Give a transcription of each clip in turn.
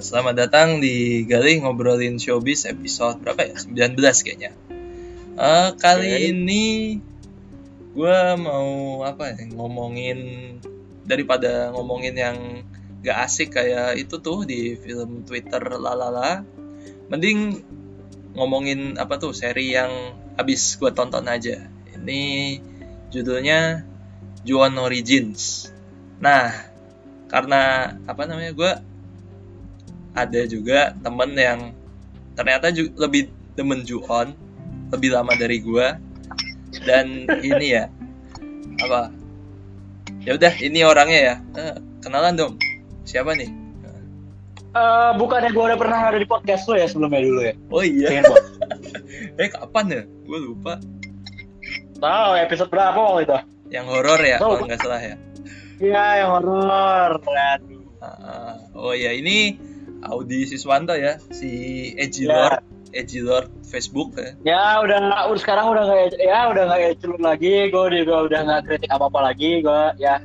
selamat datang di Galih Ngobrolin Showbiz episode berapa ya? 19 kayaknya. Uh, kali Oke. ini gue mau apa ya? Ngomongin daripada ngomongin yang gak asik kayak itu tuh di film Twitter lalala. Mending ngomongin apa tuh seri yang habis gue tonton aja. Ini judulnya Juon Origins. Nah, karena apa namanya gue ada juga temen yang ternyata ju- lebih demen Juon lebih lama dari gue dan ini ya apa? Ya udah ini orangnya ya. Eh, kenalan dong siapa nih? Eh, bukannya gue udah pernah ada di podcast lo ya sebelumnya dulu ya? oh iya. Eh kapan ya? Gue lupa. Tahu episode berapa waktu itu? yang horor ya kalau nggak salah ya. Iya yang horor. Aduh. Ah, oh ya ini Audi Siswanto ya si Edgy Ya. Lord Edgy Lord Facebook ya Ya udah, udah sekarang udah nggak ya udah nggak celur lagi. Gue juga udah nggak kritik apa apa lagi. Gue ya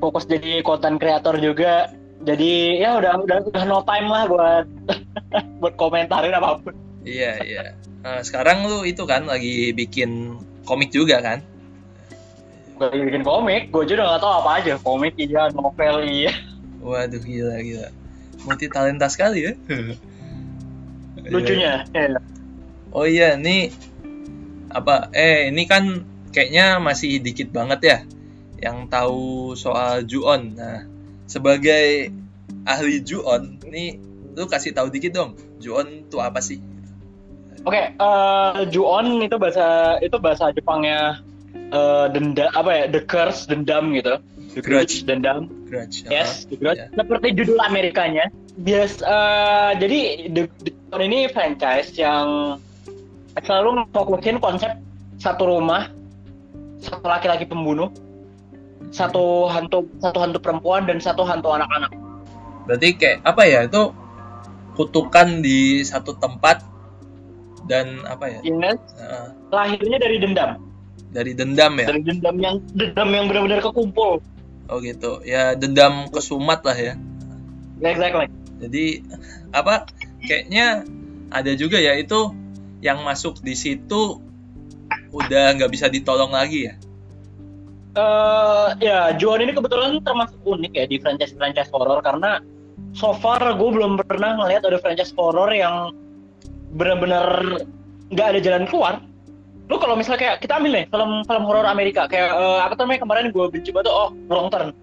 fokus jadi konten kreator juga. Jadi ya udah udah udah no time lah buat buat komentarin apa pun. Iya iya. Nah, sekarang lu itu kan lagi bikin komik juga kan? Gue lagi bikin komik. Gue juga nggak tahu apa aja. Komik iya, novel iya. Waduh gila gila. Multi talenta sekali ya. Lucunya. Ya. Oh iya nih apa? Eh ini kan kayaknya masih dikit banget ya yang tahu soal Juon. Nah sebagai ahli Juon, nih lu kasih tahu dikit dong. Juon itu apa sih? Oke, eh Ju-on itu bahasa itu bahasa Jepangnya eh denda apa ya? The curse, dendam gitu. The Grudge. dendam. Grudge. Yes, The. Grudge. Seperti judul Amerikanya. Bias eh, jadi The, The Ju-on ini franchise yang selalu fokusin konsep satu rumah, satu laki-laki pembunuh, satu hantu satu hantu perempuan dan satu hantu anak-anak. Berarti kayak apa ya itu kutukan di satu tempat dan apa ya? Yes, eh, lahirnya dari dendam. Dari dendam ya. Dari dendam yang dendam yang benar-benar kekumpul. Oh gitu. Ya dendam kesumat lah ya. Exactly. Jadi apa kayaknya ada juga ya itu yang masuk di situ udah nggak bisa ditolong lagi ya. eh ya, Juan ini kebetulan termasuk unik ya di franchise-franchise horror karena so far gue belum pernah ngeliat ada franchise horror yang benar-benar nggak ada jalan keluar. Lu kalau misalnya kayak kita ambil nih film film horor Amerika kayak eh, apa tuh namanya kemarin gue banget tuh, oh Wrong Turn.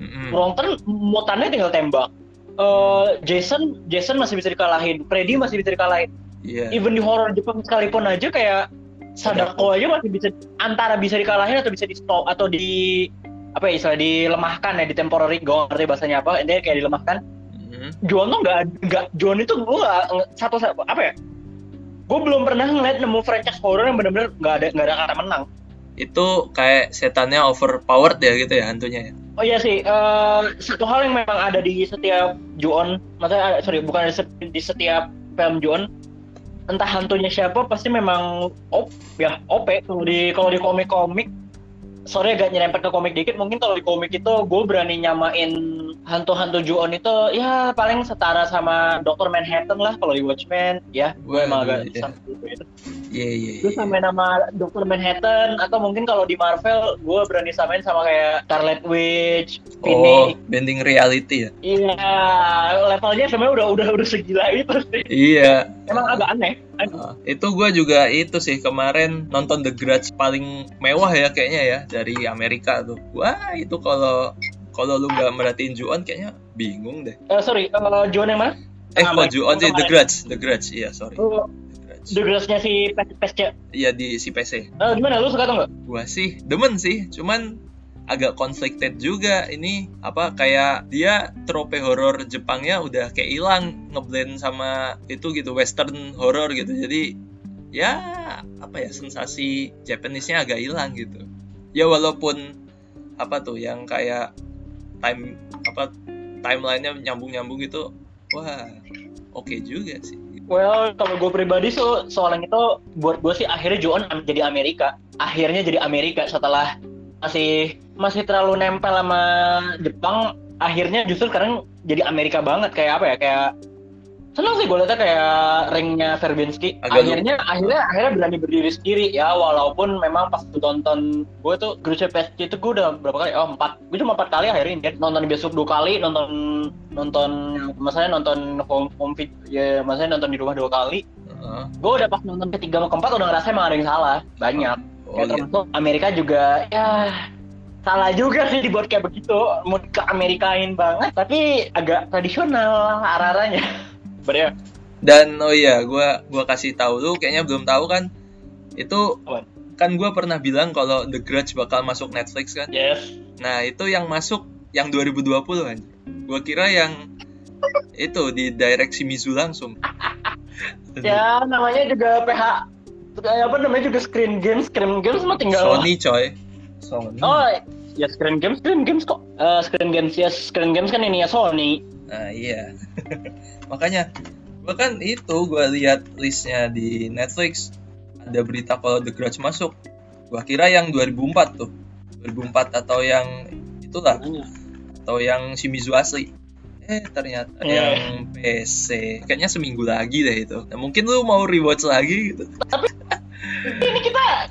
Mm-mm. Wrong Turn mutannya tinggal tembak. Eh, Jason Jason masih bisa dikalahin, Freddy masih bisa dikalahin. Iya. Even di horror Jepang sekalipun aja kayak Sadako aja masih bisa antara bisa dikalahin atau bisa di stop atau di apa ya istilah dilemahkan ya di temporary gue ngerti bahasanya apa intinya kayak dilemahkan Mm-mm. Juan tuh nggak nggak Juan itu gue nggak satu apa ya gue belum pernah ngeliat nemu franchise horror yang benar-benar nggak ada nggak ada kata menang Itu kayak setannya overpowered ya gitu ya hantunya ya. oh iya sih eh, satu hal yang memang ada di setiap Juon maksudnya ada- sorry bukan di setiap, di setiap film Juon entah hantunya siapa pasti memang op ya OP kalau di kalau di komik-komik sorry agak nyerempet ke komik dikit mungkin kalau di komik itu gue berani nyamain hantu-hantu Ju-on itu ya paling setara sama Dr. Manhattan lah kalau di Watchmen ya gue emang agak iya. sama gitu. Iya iya. Gue iya. samain nama Dr. Manhattan atau mungkin kalau di Marvel gue berani samain sama kayak Scarlet Witch, Oh, Phoenix. bending reality ya. Iya, levelnya sebenarnya udah udah udah segila itu sih. Iya. Emang agak aneh. Aneh. Uh, itu gue juga itu sih kemarin nonton The Grudge paling mewah ya kayaknya ya dari Amerika tuh. Wah itu kalau kalau lu nggak merhatiin Juon kayaknya bingung deh. Eh, sorry, uh, Juan yang mana? Eh kok Amerika. Juon sih The. Grudge, The Grudge iya sorry. Oh, The Grudge. The Grace-nya si PSC. Iya di si PC. Eh, gimana lu suka atau enggak? Gua sih demen sih, cuman agak conflicted juga. Ini apa kayak dia trope horor Jepangnya udah kayak hilang ngeblend sama itu gitu western horror gitu. Jadi ya apa ya sensasi Japanese-nya agak hilang gitu. Ya walaupun apa tuh yang kayak time apa timelinenya nyambung-nyambung gitu wah oke juga sih. Well, kalau gue pribadi so, soal itu buat gue sih akhirnya Juon am- jadi Amerika. Akhirnya jadi Amerika setelah masih masih terlalu nempel sama Jepang. Akhirnya justru sekarang jadi Amerika banget. Kayak apa ya kayak senang sih gue liatnya kayak ringnya Verbinski. Akhirnya akhirnya akhirnya berani berdiri sendiri. Ya walaupun memang pas gue tonton gue tuh grup PSG itu gue udah berapa kali? Oh empat. Gue cuma empat kali akhirnya kan nonton di besok dua kali nonton nonton maksudnya nonton home home vid ya maksudnya nonton di rumah dua kali. Heeh. gue udah pas nonton ketiga sama keempat udah ngerasa emang ada yang salah. Banyak oh ya iya termasuk Amerika juga ya salah juga sih dibuat kayak begitu. Mau ke Amerikain banget tapi agak tradisional arah-arahnya. Bener. dan oh iya gua gua kasih tahu lu kayaknya belum tahu kan? Itu kan gua pernah bilang kalau The Grudge bakal masuk Netflix kan? Yes. nah itu yang masuk yang 2020 kan? Gua kira yang itu di direct Shimizu langsung. Ya namanya juga PH apa namanya juga screen games, screen games mah tinggal Sony coy. Sony. Oh, ya screen games, screen games kok. Eh, screen games ya screen games kan ini ya Sony. Nah iya. Makanya Gua kan itu gua lihat listnya di Netflix. Ada berita kalau The Grudge masuk. Gua kira yang 2004 tuh. 2004 atau yang itulah. Atau yang Shimizu asli. Eh ternyata Eh. yang PC Kayaknya seminggu lagi deh itu. Nah, Mungkin lu mau rewatch lagi gitu. Ini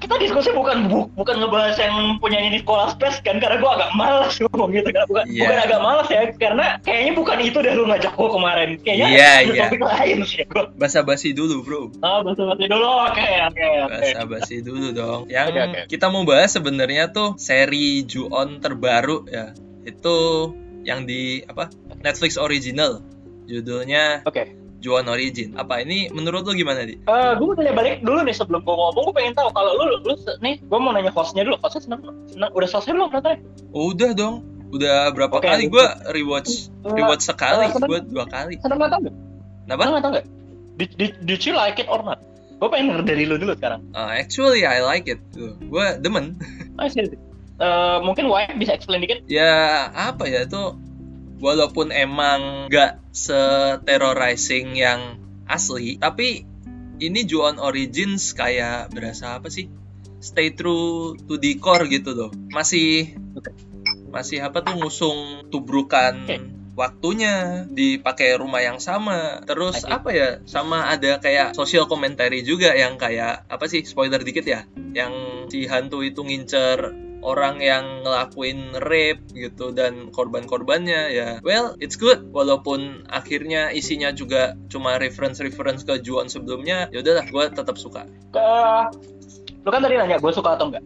kita diskusi bukan bu, bukan ngebahas yang punya ini Nicolas Space kan karena gua agak malas ngomong gitu kan. Bukan, Iya. bukan agak malas ya karena kayaknya bukan itu deh lu ngajak gua kemarin. Kayaknya Iya, ada iya. topik lain sih gua. Basa-basi dulu bro Ah, basa-basi dulu. Oke, oke, oke. Basa-basi dulu dong. Yang Oke, oke. kita mau bahas sebenarnya tuh seri Ju-on terbaru ya. Itu yang di apa? Netflix original. Judulnya Oke. Ju-on Origin. Apa ini menurut lu gimana, Di? Eh, gue mau tanya balik dulu nih sebelum gue ngomong, gue pengen tahu kalau lu, lu nih, gue mau nanya hostnya dulu, hostnya seneng, seneng udah selesai belum nontonnya? Oh, udah dong. Udah berapa Oke, kali gua rewatch Eh, rewatch sekali, eh, seneng. gua dua kali. Seneng nggak? Kenapa? Seneng nonton nggak? Did, did, did you like it or not? Gue pengen denger dari lu dulu sekarang. Uh, actually I like it. Gua demen. Eh, mungkin Wai bisa explain dikit? ya apa ya itu walaupun emang gak se-terrorizing yang asli tapi ini Ju-on Origins kayak berasa apa sih? Stay true to the core gitu loh. Masih masih apa tuh ngusung tubrukan waktunya dipakai rumah yang sama. Terus Oke. apa ya sama ada kayak social commentary juga yang kayak apa sih spoiler dikit ya. Yang si hantu itu ngincer orang yang ngelakuin rape gitu dan korban-korbannya ya well it's good walaupun akhirnya isinya juga cuma reference-reference ke Juon sebelumnya ya udahlah gue tetap suka Ke, lu kan tadi nanya gue suka atau enggak?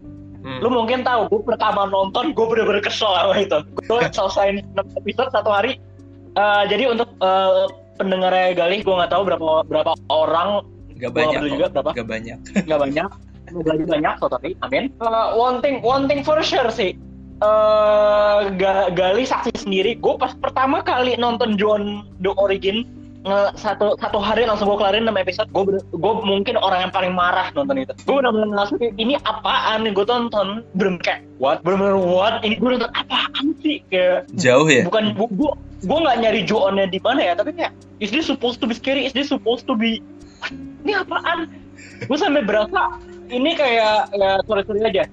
Hmm. Lu mungkin tahu, gue pertama nonton, gue bener-bener kesel sama itu. Gue selesai 6 episode satu hari. Eh, jadi untuk eh, pendengarnya Galih, gue nggak tahu berapa berapa orang, gak banyak juga berapa. gak banyak nggak banyak. Nggak lagi banyak, so tapi amin. Eh, one thing, one thing for sure sih. eh Ga- Gali saksi sendiri, gue pas pertama kali nonton John The Origin nge- satu satu hari langsung gue kelarin 6 episode gue gue mungkin orang yang paling marah nonton itu. Gue benar-benar langsung ini apaan gue tonton? Bener kayak what? Bener-bener what? Ini gue nonton apaan sih? Kayak jauh ya? bukan gue gue gue nggak nyari Joonnya di mana ya tapi kayak is this supposed to be scary? Is this supposed to be What? ini apaan? Gue sampai berasa ini kayak ya sorry sorry aja.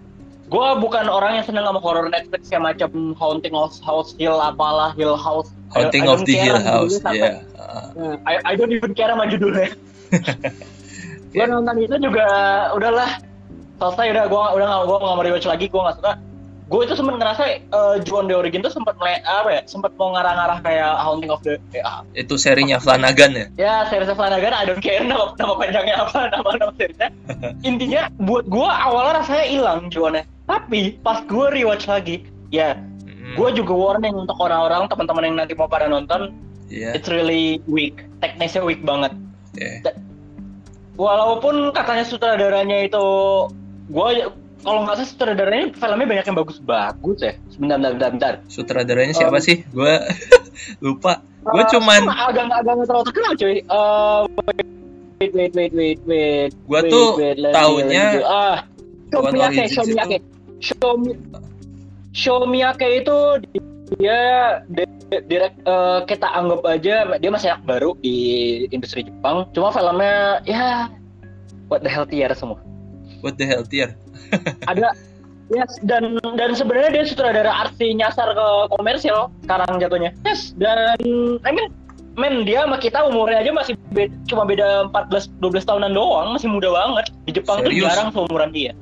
Gue bukan orang yang seneng sama horror Netflix yang macam Haunting of House Hill apalah Hill House. Haunting of the Hill House ya sampai- I, I don't even care sama judulnya. Gue nonton itu juga udahlah. Selesai udah gue udah gak gue nggak mau rewatch lagi gue nggak suka gue itu sempat ngerasa uh, Juon The Origin tuh sempat apa ya sempat mau ngarah-ngarah kayak Haunting of the ya, itu serinya Flanagan ya? Ya series Flanagan I don't care nama, nama panjangnya apa nama nama seriesnya intinya buat gue awalnya rasanya hilang Juonnya tapi pas gue rewatch lagi ya Mm, gue juga warning untuk orang-orang teman-teman yang nanti mau pada nonton iya. it's really weak. Teknisnya weak banget. Iya. walaupun katanya sutradaranya itu gue kalau nggak salah sutradaranya filmnya banyak yang bagus-bagus ya. Sebentar bentar bentar, bentar. sutradaranya siapa Um, sih? Gue lupa. Gue Eh, cuman agak agak nggak terlalu terkenal cuy. Eh, wait wait wait wait wait. Gua wait, tuh wait, me do- ah Shomiyake Origins Shomiyake Shomi Shomiyake itu dia di- direct eh, kita anggap aja dia masih anak baru di industri Jepang. Cuma filmnya ya what the hell tier semua. What the hell tier ada Yes, dan dan sebenarnya dia sutradara arti nyasar ke komersial sekarang jatuhnya. Yes, dan I mean men dia sama kita umurnya aja masih beda, cuma beda 14 12 tahunan doang, masih muda banget. Di Jepang tuh Serius? jarang seumuran dia.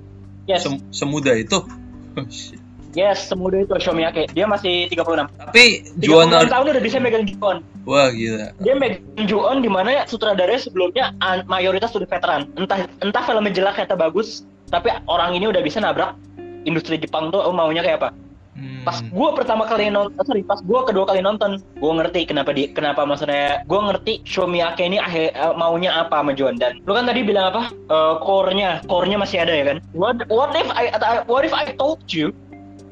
Yes. Sem- semudah itu. Oh, yes, semuda itu Shomiake. Dia masih 36. Tapi 36 Juon tahun udah bisa megang Ju-on. wah gila. Dia megang Ju-on di mana sutradaranya sebelumnya mayoritas sudah veteran. Entah entah filmnya jelek atau bagus, tapi orang ini udah bisa nabrak industri Jepang tuh oh, maunya kayak apa. Hmm. Pas gue pertama kali nonton, sorry, pas gue kedua kali nonton, gue ngerti kenapa di, kenapa maksudnya, gue ngerti Shomiake ini akhir, eh, maunya apa sama Juan dan lu kan tadi bilang apa, Eh, core-nya, core-nya masih ada ya kan? What, what if I, what if I told you,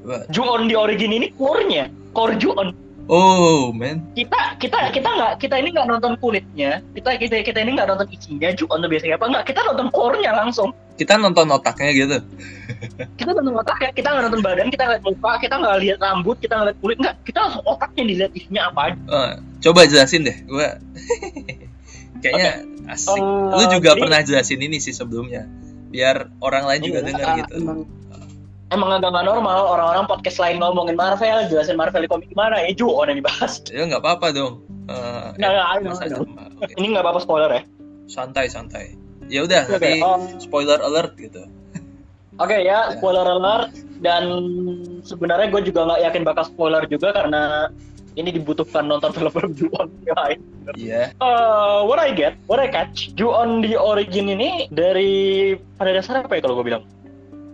Wah. Juon di origin ini core-nya, core Juon. Oh, man. Kita kita kita nggak kita ini nggak nonton kulitnya, kita kita kita ini nggak nonton isinya Juon tuh biasanya apa nggak, kita nonton core-nya langsung. Kita nonton otaknya gitu. Kita nonton otaknya, kita nggak nonton badan, kita nggak muka, kita nggak lihat rambut, kita nggak lihat kulit, nggak, kita langsung otaknya dilihat isinya apa aja. Eh, coba jelasin deh, gua kayaknya asik. Eh, Lu juga jadi- pernah jelasin ini sih sebelumnya, biar orang lain juga Iya, dengar ah, gitu. Emang, emang agak nggak normal orang-orang podcast lain ngomongin Marvel, jelasin Marvel di komik gimana, ya Juon yang dibahas. Ya nggak apa-apa dong. Eh, Nggak, cuma- oke. Ini nggak apa-apa spoiler ya. Santai santai. Ya udah, Oke, nanti um, spoiler alert gitu. Oke ya, spoiler alert. Dan sebenarnya gue juga nggak yakin bakal spoiler juga karena ini dibutuhkan nonton film-film Juon yang lain. Iya. Uh, what I get, what I catch, Ju-on the Origin ini dari pada dasarnya apa ya kalau gue bilang?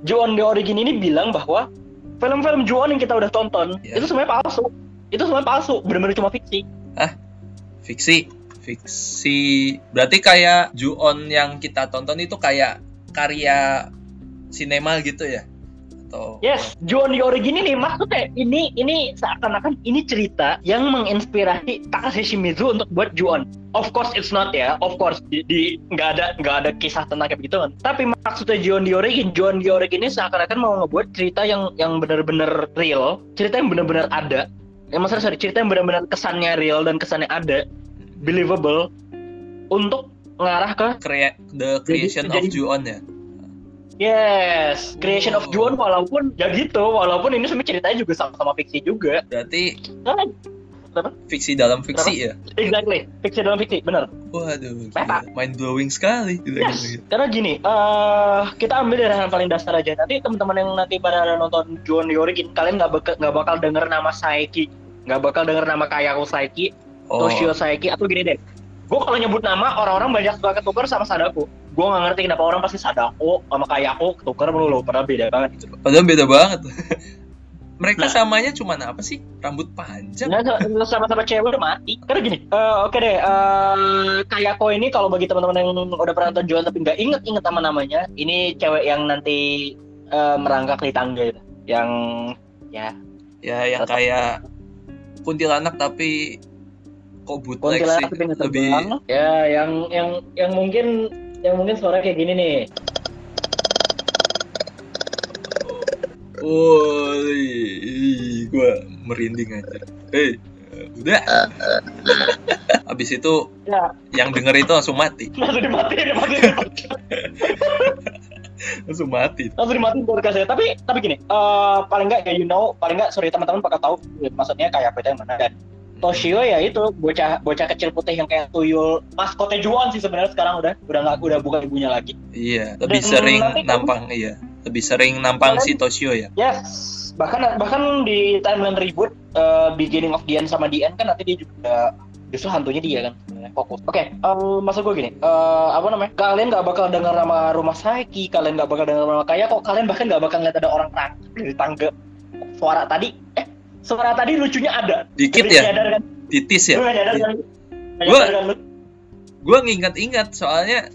Ju-on the Origin ini bilang bahwa film-film Ju-on yang kita udah tonton Ya. itu semuanya palsu. Itu semuanya palsu, benar-benar cuma fiksi. Fiksi. Fiksi. Berarti kayak Ju-on yang kita tonton itu kayak karya sinema gitu ya? Atau Yes, Ju-on the Origin ini maksudnya ini ini seakan-akan ini cerita yang menginspirasi Takashi Shimizu untuk buat Ju-on. Of course it's not ya, of course di di- nggak ada nggak ada kisah tentang kayak begitu kan. Tapi maksudnya Ju-on the Origin, Ju-on the Origin ini seakan-akan mau ngebuat cerita yang yang benar-benar real, cerita yang benar-benar ada. Ya maksudnya sorry, cerita yang benar-benar kesannya real dan kesannya ada, believable untuk ngarah ke Crea- the creation of jadi- Ju-on ya? Yes, creation of Oh. Ju-on walaupun ya gitu, walaupun ini semua ceritanya juga sama-sama fiksi juga. Berarti Nah, fiksi dalam fiksi ya? Exactly, fiksi dalam fiksi, bener. Waduh, Meta. mind blowing sekali. Gila, Yes, gila, gila. karena gini, eh kita ambil dari hal paling dasar aja. Nanti teman-teman yang nanti pada nonton Juon the Origin, kalian nggak bakal nggak bakal denger nama Saiki, nggak bakal denger nama Kayako Saiki, Oh, Toshio Saiki, atau gini deh. Gue kalau nyebut nama orang-orang banyak suka ketukar sama Sadako. Gue nggak ngerti kenapa orang pasti Sadako sama Kayako ketukar mulu, padahal beda banget. gitu. padahal beda banget. Mereka Nah. samanya cuma apa sih? Rambut panjang. Nah, sama-sama cewek udah mati. Karena gini, eh, oke deh, eh, Kayako ini kalau bagi teman-teman yang udah pernah nonton Juan tapi nggak inget-inget sama namanya, ini cewek yang nanti eh, merangkak di tangga itu. Yang ya Ya, yang kayak kuntilanak tapi kok bootleg kuntilanak sih? tapi nggak Lebih. Ya, yang yang yang mungkin yang mungkin suara kayak gini nih. Woi, gua merinding aja. Hei, udah. Abis itu Ya, yang denger itu langsung mati, langsung dimatiin, dimatiin, dimatiin. langsung mati. langsung dimatiin podcastnya. Tapi tapi gini, eh, paling nggak ya you know, paling nggak sorry teman-teman bakal tahu maksudnya kayak apa itu yang mana dan Toshio ya itu bocah bocah kecil putih yang kayak tuyul maskotnya Juon sih sebenarnya sekarang udah udah nggak udah bukan ibunya lagi. Iya, lebih Dan sering kan- nampang iya, lebih sering nampang si Toshio ya. Yes, bahkan bahkan di timeline reboot uh, beginning of the end sama the end kan nanti dia juga justru hantunya dia kan sebenarnya fokus. Oke, eh, maksud gue gini, eh, apa namanya? Kalian nggak bakal dengar nama rumah Saiki, kalian nggak bakal dengar nama kaya kok, kalian bahkan nggak bakal ngeliat ada orang tangga di tangga. Suara tadi, eh, suara tadi lucunya ada. Dikit ya, nyadar kan? titis ya. nyadar kan? Lu? Gue nginget-inget soalnya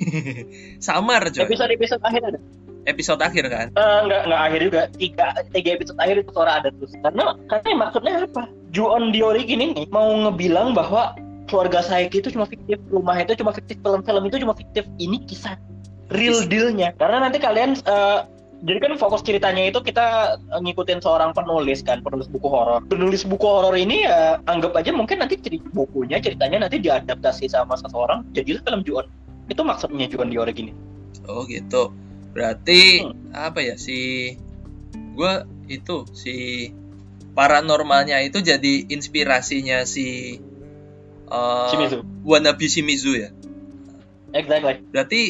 samar coy. Episode episode akhir ada. Episode akhir kan. Eh, nggak nggak akhir juga tiga tiga episode akhir itu suara ada terus karena karena maksudnya apa Ju-on the Origin ini mau ngebilang bahwa keluarga Saiki itu cuma fiktif rumah itu cuma fiktif film-film itu cuma fiktif ini kisah real dealnya karena nanti kalian eh, jadi kan fokus ceritanya itu kita eh, ngikutin seorang penulis kan penulis buku horor penulis buku horor ini ya anggap aja mungkin nanti cerita bukunya ceritanya nanti diadaptasi sama seseorang jadilah film Ju-on itu maksudnya Ju-on the Origin ini Oh gitu. Berarti Hmm. apa ya si gue itu si paranormalnya itu jadi inspirasinya si uh, Shimizu. wannabe Shimizu ya. Exactly. Berarti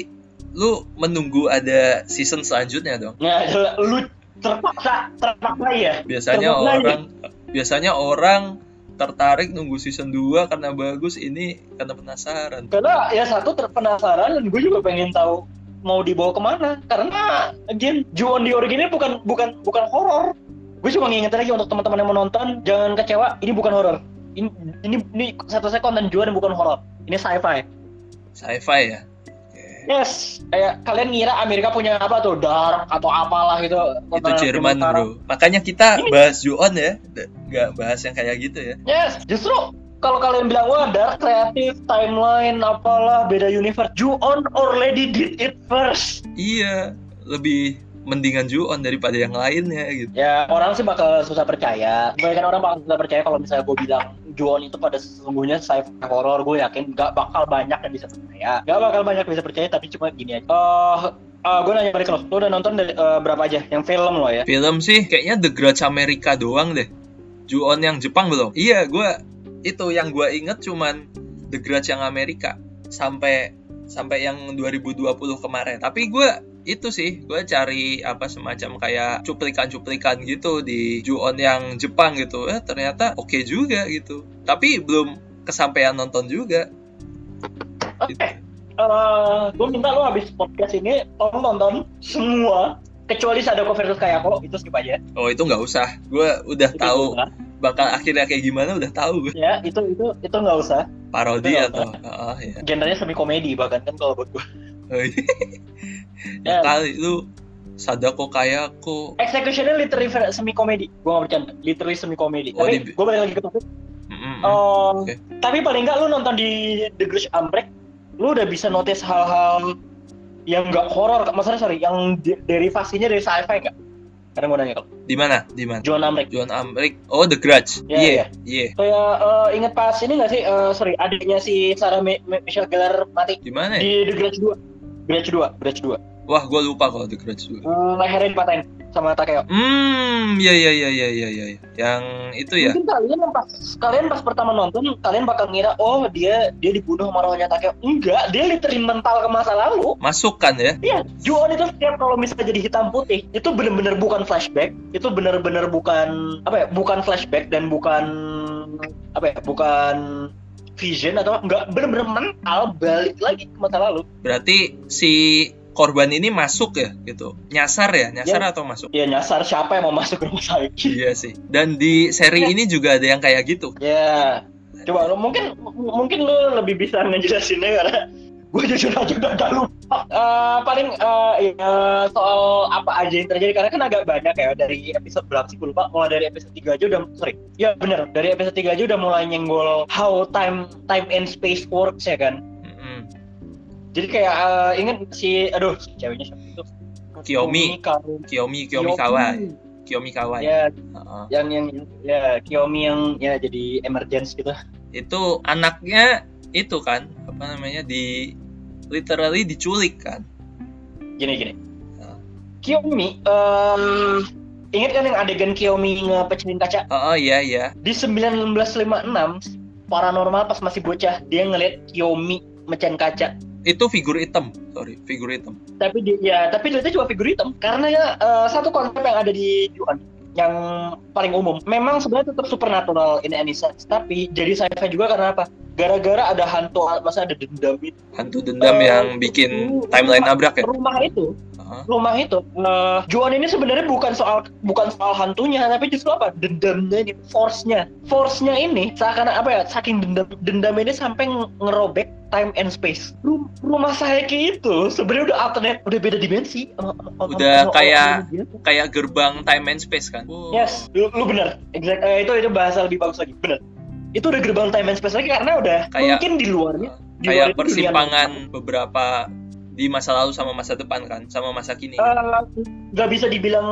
lu menunggu ada season selanjutnya dong. Nah, lu terpaksa terpaksa ya. Biasanya Terpaksa ya. orang biasanya orang tertarik nunggu season 2 karena bagus ini karena penasaran. Karena ya satu terpenasaran dan gue juga pengen tahu mau dibawa ke mana. Karena again, Ju-on the Origin ini bukan bukan bukan horor. Gue cuma ngingetin lagi untuk teman-teman yang menonton jangan kecewa. Ini bukan horor. Ini ini ini satu saya konten Ju-on bukan horor. Ini sci-fi. Sci-fi ya. Yes, kayak kalian ngira Amerika punya apa tuh dark atau apalah gitu. Itu Jerman bro. Makanya kita bahas Ju-on ya, nggak bahas yang kayak gitu ya. Yes, justru kalau kalian bilang wah dark kreatif timeline apalah beda universe, Ju-on already did it first. Iya, lebih mendingan Ju-on daripada yang lainnya gitu. Ya orang sih bakal susah percaya. Kebanyakan orang bakal susah percaya kalau misalnya gue bilang Ju-on itu pada sesungguhnya sci-fi horror. Gue yakin gak bakal banyak yang bisa percaya. Gak bakal banyak yang bisa percaya, tapi cuma gini aja. Eh, gue nanya balik lo, lo udah nonton dari eh, berapa aja? Yang film lo ya? Film sih kayaknya The Grudge Amerika doang deh. Ju-on yang Jepang belum? Iya, gua itu yang gua inget cuman The Grudge yang Amerika sampai sampai yang 2020 kemarin. Tapi gua itu sih, gua cari apa semacam kayak cuplikan-cuplikan gitu di Ju-on yang Jepang gitu. Eh ternyata oke juga gitu. Tapi belum kesampaian nonton juga. Oke. Gitu. gue minta lo habis podcast ini tolong nonton semua kecuali Sadako versus Kayako itu skip aja. Oh itu nggak usah. Gua udah Itu tahu. Bakal akhirnya kayak gimana udah tahu gue. Ya itu itu itu nggak usah. Parodi Itu atau ah ya. Genrenya semi komedi bahkan kan kalau buat gue. Oh, iya. Ya. ya kali lu Sadako Kayako. Executionnya literally semi komedi. Gue nggak bercanda. Literally semi komedi. Oh, Tapi di- gue balik lagi ke topik. Mm-mm. Oh, Oke. Tapi paling nggak lu nonton di The Grudge Umbrek, lu udah bisa notice hal-hal yang nggak horor, maksudnya sorry, yang de- derivasinya dari sci-fi nggak? Karena gue nanya kalau Di mana? Di mana? John Umbrek. John Amrick. Oh, The Grudge. Iya, Iya, iya. Kayak eh, inget pas ini nggak sih? eh, sorry, adiknya si Sarah Mi- Mi- Michelle Gellar mati Di mana ya? di The Grudge 2. Grudge 2, Grudge 2. Wah, gua lupa kalau The Grudge juga. Eh, lehernya dipatahin sama Takeo. Hmm, iya iya iya iya iya iya. Yang itu ya. Mungkin kalian pas kalian pas pertama nonton kalian bakal ngira oh dia dia dibunuh sama rohnya Takeo. Enggak, dia literally mental ke masa lalu. Masuk kan ya? Iya, Ju-on itu setiap kalau misalnya jadi hitam putih, itu bener-bener bukan flashback, itu bener-bener bukan apa ya, bukan flashback dan bukan apa ya, bukan vision atau enggak bener-bener mental balik lagi ke masa lalu. Berarti si korban ini masuk ya gitu. Nyasar ya? Nyasar atau masuk? Ya nyasar siapa yang mau masuk ke rumah sakit? Iya sih. Dan di seri ini juga ada yang kayak gitu. Ya, coba lo mungkin mungkin lo lebih bisa ngejelasinnya karena gue jujur aja udah gak lupa. Eh, paling eh, ya, soal apa aja yang terjadi karena kan agak banyak ya dari episode berapa sih gue lupa. Mulai dari episode 3 aja udah sorry. Ya bener dari episode 3 aja udah mulai nyenggol how time time and space works ya kan. Jadi kayak eh, inget si aduh si ceweknya siapa itu? Kiyomi. Kiyomi Kiyomi Kawai. Kiyomi Kawai. Ya, Heeh. yang yang ya Kiyomi yang ya jadi emergency gitu. Itu anaknya itu kan apa namanya di literally diculik kan. gini gini Ah. Kiyomi um, ingat kan yang adegan Kiyomi ngepecilin kaca Oh, oh iya iya. di 1956 paranormal pas masih bocah dia ngeliat Kiyomi mecahin kaca Itu figur hitam. Sorry, figur hitam. tapi dia ya tapi dia cuma figur hitam karena ya eh, satu konsep yang ada di Juan yang paling umum memang sebenarnya tetap supernatural in any sense tapi jadi sci-fi juga karena apa gara-gara ada hantu masa ada dendam itu Hantu dendam Eh, yang bikin timeline nabrak ya. rumah itu Heeh. rumah itu eh Juan ini sebenarnya bukan soal bukan soal hantunya tapi justru apa dendamnya ini force-nya force-nya ini seakan apa ya saking dendam dendam ini sampai ng- ngerobek time and space Rum- rumah Saeki itu sebenarnya udah alternate udah beda dimensi sama- sama- sama- Udah sama kayak- biasa. Kayak gerbang time and space kan. Wow. yes lu, lu bener exact eh, itu itu bahasa lebih bagus lagi bener itu udah gerbang time and space lagi karena udah Kayak- mungkin di luarnya di luar Kayak dunia- persimpangan beberapa di masa lalu sama masa depan kan, sama masa kini. Eh, nggak bisa dibilang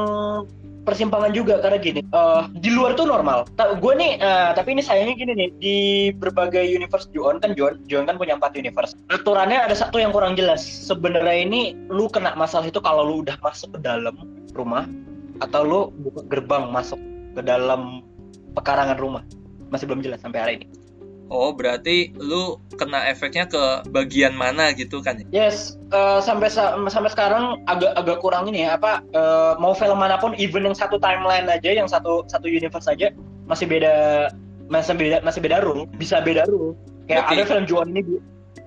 persimpangan juga karena gini eh, di luar tuh normal. Gue nih eh, tapi ini sayangnya gini nih di berbagai universe Juon kan Juon Juon kan punya empat universe. Aturannya ada satu yang kurang jelas. Sebenarnya ini lu kena masalah itu kalau lu udah masuk ke dalam rumah atau lu buka gerbang masuk ke dalam pekarangan rumah. Masih belum jelas sampai hari ini Oh, berarti lu kena efeknya ke bagian mana gitu kan? Yes eh, sampai sa- sampai sekarang agak agak kurang ini ya. Apa eh, mau film mana pun even yang satu timeline aja yang satu satu universe aja masih beda masih beda masih beda rule bisa beda rule kayak Berarti- ada film Juan ini